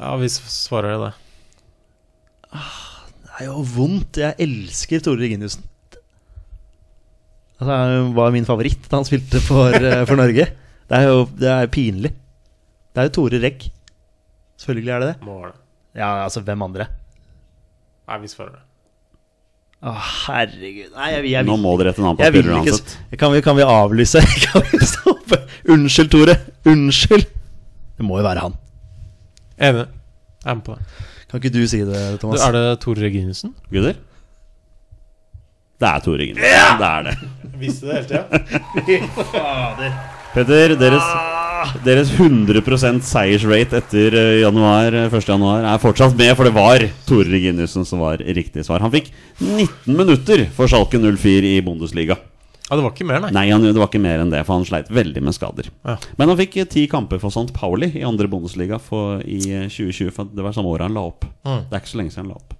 Ja, vi svarer det. Det er jo vondt. Jeg elsker Tore Reginiussen. Altså, han var min favoritt da han spilte for, eh, for Norge. Det er jo det er pinlig. Det er jo Tore Regg. Selvfølgelig er det det. Må være det. Ja, altså, hvem andre? Nei, vi svarer det. Å, herregud. Nei, jeg, jeg, Nå må dere etter navn på spilleren vil uansett. kan vi, kan vi avlyse? Kan vi stoppe? Unnskyld, Tore. Unnskyld. Det må jo være han. Enig. Jeg er med på det. Kan ikke du si det, Du, Thomas? er det Tore Reginussen? Gutter? Det er Tore Ja! Det er det. Visste det hele tida. Petter, deres, deres 100% seiersrate etter eh, januar, eh, 1. januar er fortsatt med, for det var Tore Reginussen som var riktig svar. Han fikk 19 minutter for Schalke 04 i Bundesliga. Ja, det var ikke mer, nei. Nei, han, det var ikke mer enn det, for han sleit veldig med skader. Ja. Men han fikk eh, ti kamper for St. Pauli i andre Bundesliga for, i eh, 2020. For det var samme året han la opp. Mm. Det er ikke så lenge siden han la opp.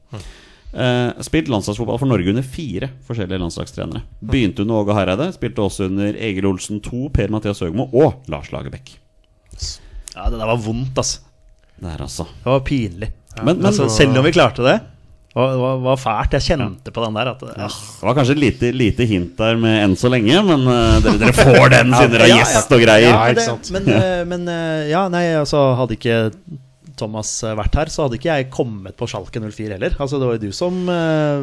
Eh, spilt landslagsfotball for Norge under fire forskjellige landslagstrenere. Begynte under Åge Hareide, spilte også under Egil Olsen 2, Per-Mathias Høgmo og Lars Lagerbäck. Ja, det der var vondt, altså. Der, altså. Det var pinlig. Men, men altså, selv om vi klarte det, det var, var, fælt. Jeg kjente på den der at ja. det var kanskje et lite, lite hint der med 'enn så lenge', men uh, dere, dere får den siden dere har gjest og greier. Ja, det, sant. men, uh, men uh, ja, nei, altså hadde ikke Thomas eh, vært her, så hadde ikke jeg kommet på Schalke 04 heller. Altså, det var jo du som uh,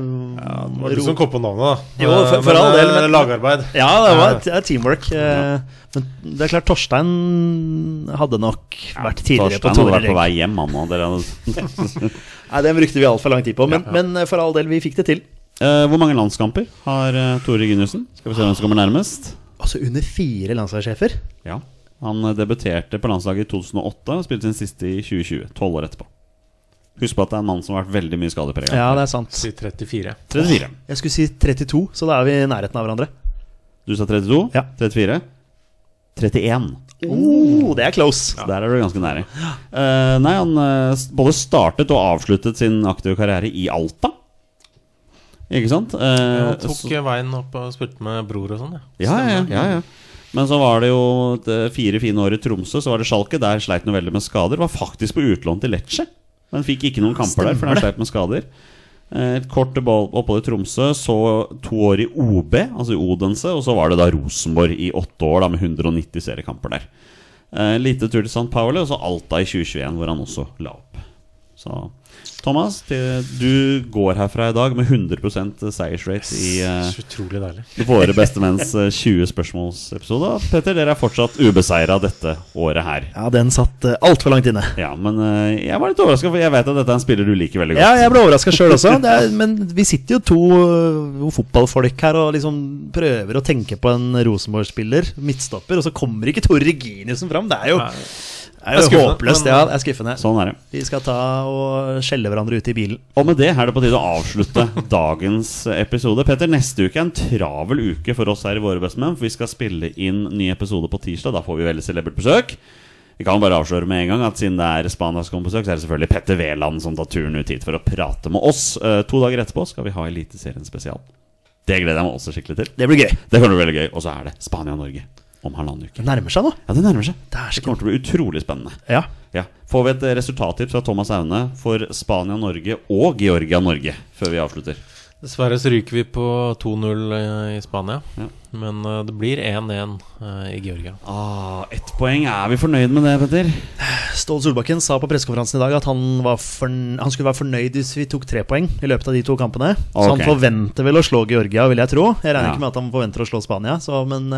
Det var du som kom på navnet, da. Jo, for- for Men, all del, eh, men- Lagarbeid. Ja, det var et, et teamwork. Ja. Men det er klart, Torstein hadde nok vært tidligere på Torstein hadde vært på vei hjem, han òg. Nei, Den brukte vi altfor lang tid på, men, men for all del, vi fikk det til. Uh, Hvor mange landskamper har uh, Tore Reginiussen? Skal vi se hvem som kommer nærmest. Altså under fire landslagssjefer. Ja Han eh, debuterte på landslaget i 2008 og spilte sin siste i 2020. Tolv år etterpå. Husk på at det er en mann som har vært veldig mye skadeprega. Ja, det er sant. Si 34. 34. Jeg skulle si 32, så da er vi i nærheten av hverandre. Du sa 32? Ja. 34? 31. Oh, det er close. Ja. der er du ganske nære. Uh, nei, han uh, både startet og avsluttet sin aktive karriere i Alta. Ikke sant? Uh, Han tok så- veien opp og spilte med bror og sånn, ja. Ja, ja, ja, ja. Men så var det jo et, eh, fire fine år i Tromsø. Så var det Schalke. Der sleit han veldig med skader. Var faktisk på utlån til Lecce. Men fikk ikke noen kamper der, for han sleit med skader. Eh, Et kort opphold i Tromsø, så to år i OB, altså i Odense. Og så var det da Rosenborg i åtte år, da med 190 seriekamper der. Eh, lite tur til St. Pauli, og så Alta i 2021, hvor han også la opp. Så Thomas, det- du går herfra i dag med 100% seiersrate i uh. Våre bestemenns eh, 20 spørsmålsepisode. Petter, dere er fortsatt ubeseira dette året her. Ja, den satt uh, altfor langt inne. Ja, men uh, jeg var litt overraska, for jeg vet at dette er en spiller du liker veldig godt. Ja, jeg ble overraska sjøl også. Det er, men vi sitter jo to uh, fotballfolk her og liksom prøver å tenke på en Rosenborg-spiller, midtstopper, og så kommer ikke Tor Reginiussen fram. Det er jo, det er jo Det er håpløst. Ja, det er skuffende. Sånn er det. Vi skal ta og skjelle hverandre ute i bilen. Og med det er det på tide å avslutte dagens episode. Petter, neste uke er en travel uke for oss her i Våre bestemenn. For vi skal spille inn ny episode på tirsdag. Da får vi veldig celebert besøk. Vi kan bare avsløre med en gang at siden det er Spania som kommer på besøk, så er det selvfølgelig Petter Wæland som tar turen ut hit for å prate med oss. Eh, to dager etterpå skal vi ha Eliteserien spesial. Det gleder jeg meg også skikkelig til. Det blir gøy. Det kommer til å bli veldig gøy. Og så er det Spania-Norge om halvannen uke. Det nærmer seg nå. Ja, det nærmer seg. Dæsken. Det kommer til å bli utrolig spennende. Ja. Ja. Får vi et eh, resultattips fra Thomas Aune for Spania-Norge og Georgia-Norge før vi avslutter? Dessverre så ryker vi på 2-0 eh, i Spania. Ja. Men eh, det blir 1-1 eh, i Georgia. Ah, Ett poeng. Er vi fornøyd med det, Petter? Ståle Solbakken sa på pressekonferansen i dag at han, var forn han skulle være fornøyd hvis vi tok tre poeng i løpet av de to kampene. Så han forventer vel å slå Georgia, vil jeg tro. Jeg regner Ja. ikke med at han forventer å slå Spania, så, men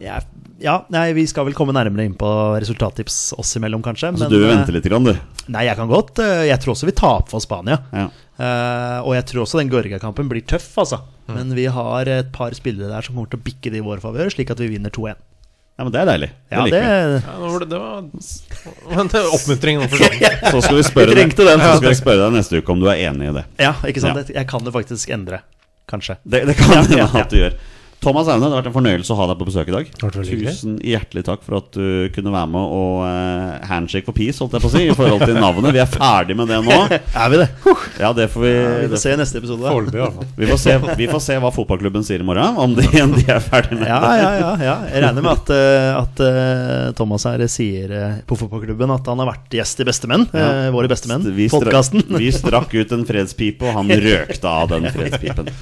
jeg- ja, nei, vi skal vel komme nærmere inn på resultattips oss imellom, kanskje. Så men, du vil eh, vente litt, grann, du? Nei, jeg kan godt. eh, Jeg tror også vi taper for Spania. Ja. Uh, og jeg tror også den Georgia-kampen blir tøff, altså. Men vi har et par spillere der som kommer til å bikke det i vår favør, slik at vi vinner 2-1. ja, men det er deilig. Det Ja, liker det, vi. Ja, det var, det var oppmuntring nå for. Så skal vi spørre deg, den. så skal vi spørre deg neste uke om du er enig i det. ja, ikke sant? Ja. Jeg kan det faktisk endre. Kanskje. Det, det kan Ja, hende ja, ja. at du gjør. Thomas Aune, det har vært en fornøyelse å ha deg på besøk i dag. Tusen hjertelig takk for at du kunne være med og uh, handshake for peace, holdt jeg på å si, i forhold til navnet. Vi er ferdig med det nå. Er vi det? Ja, det får vi Vi får se i neste episode. hvert fall. Vi får, se, vi får se hva fotballklubben sier i morgen, om de, de er ferdig med Ja, ja, ja, ja. Jeg regner med at, eh, at uh, Thomas her sier uh, på fotballklubben at han har vært gjest i Bestemenn. Ja. eh, Våre bestemenn. Vi, strak, Podkasten. vi strakk ut en fredspipe, og han røkte av den fredspipen.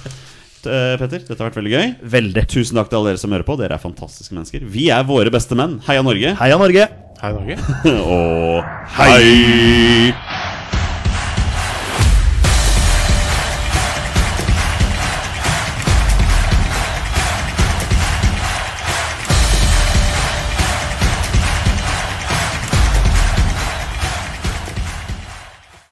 Eh, Petter, dette har vært veldig gøy. Veldig. Tusen takk til alle dere som hører på. Dere er fantastiske mennesker. Vi er våre beste menn. Heia Norge. Heia Norge! Heia Norge. Og hei!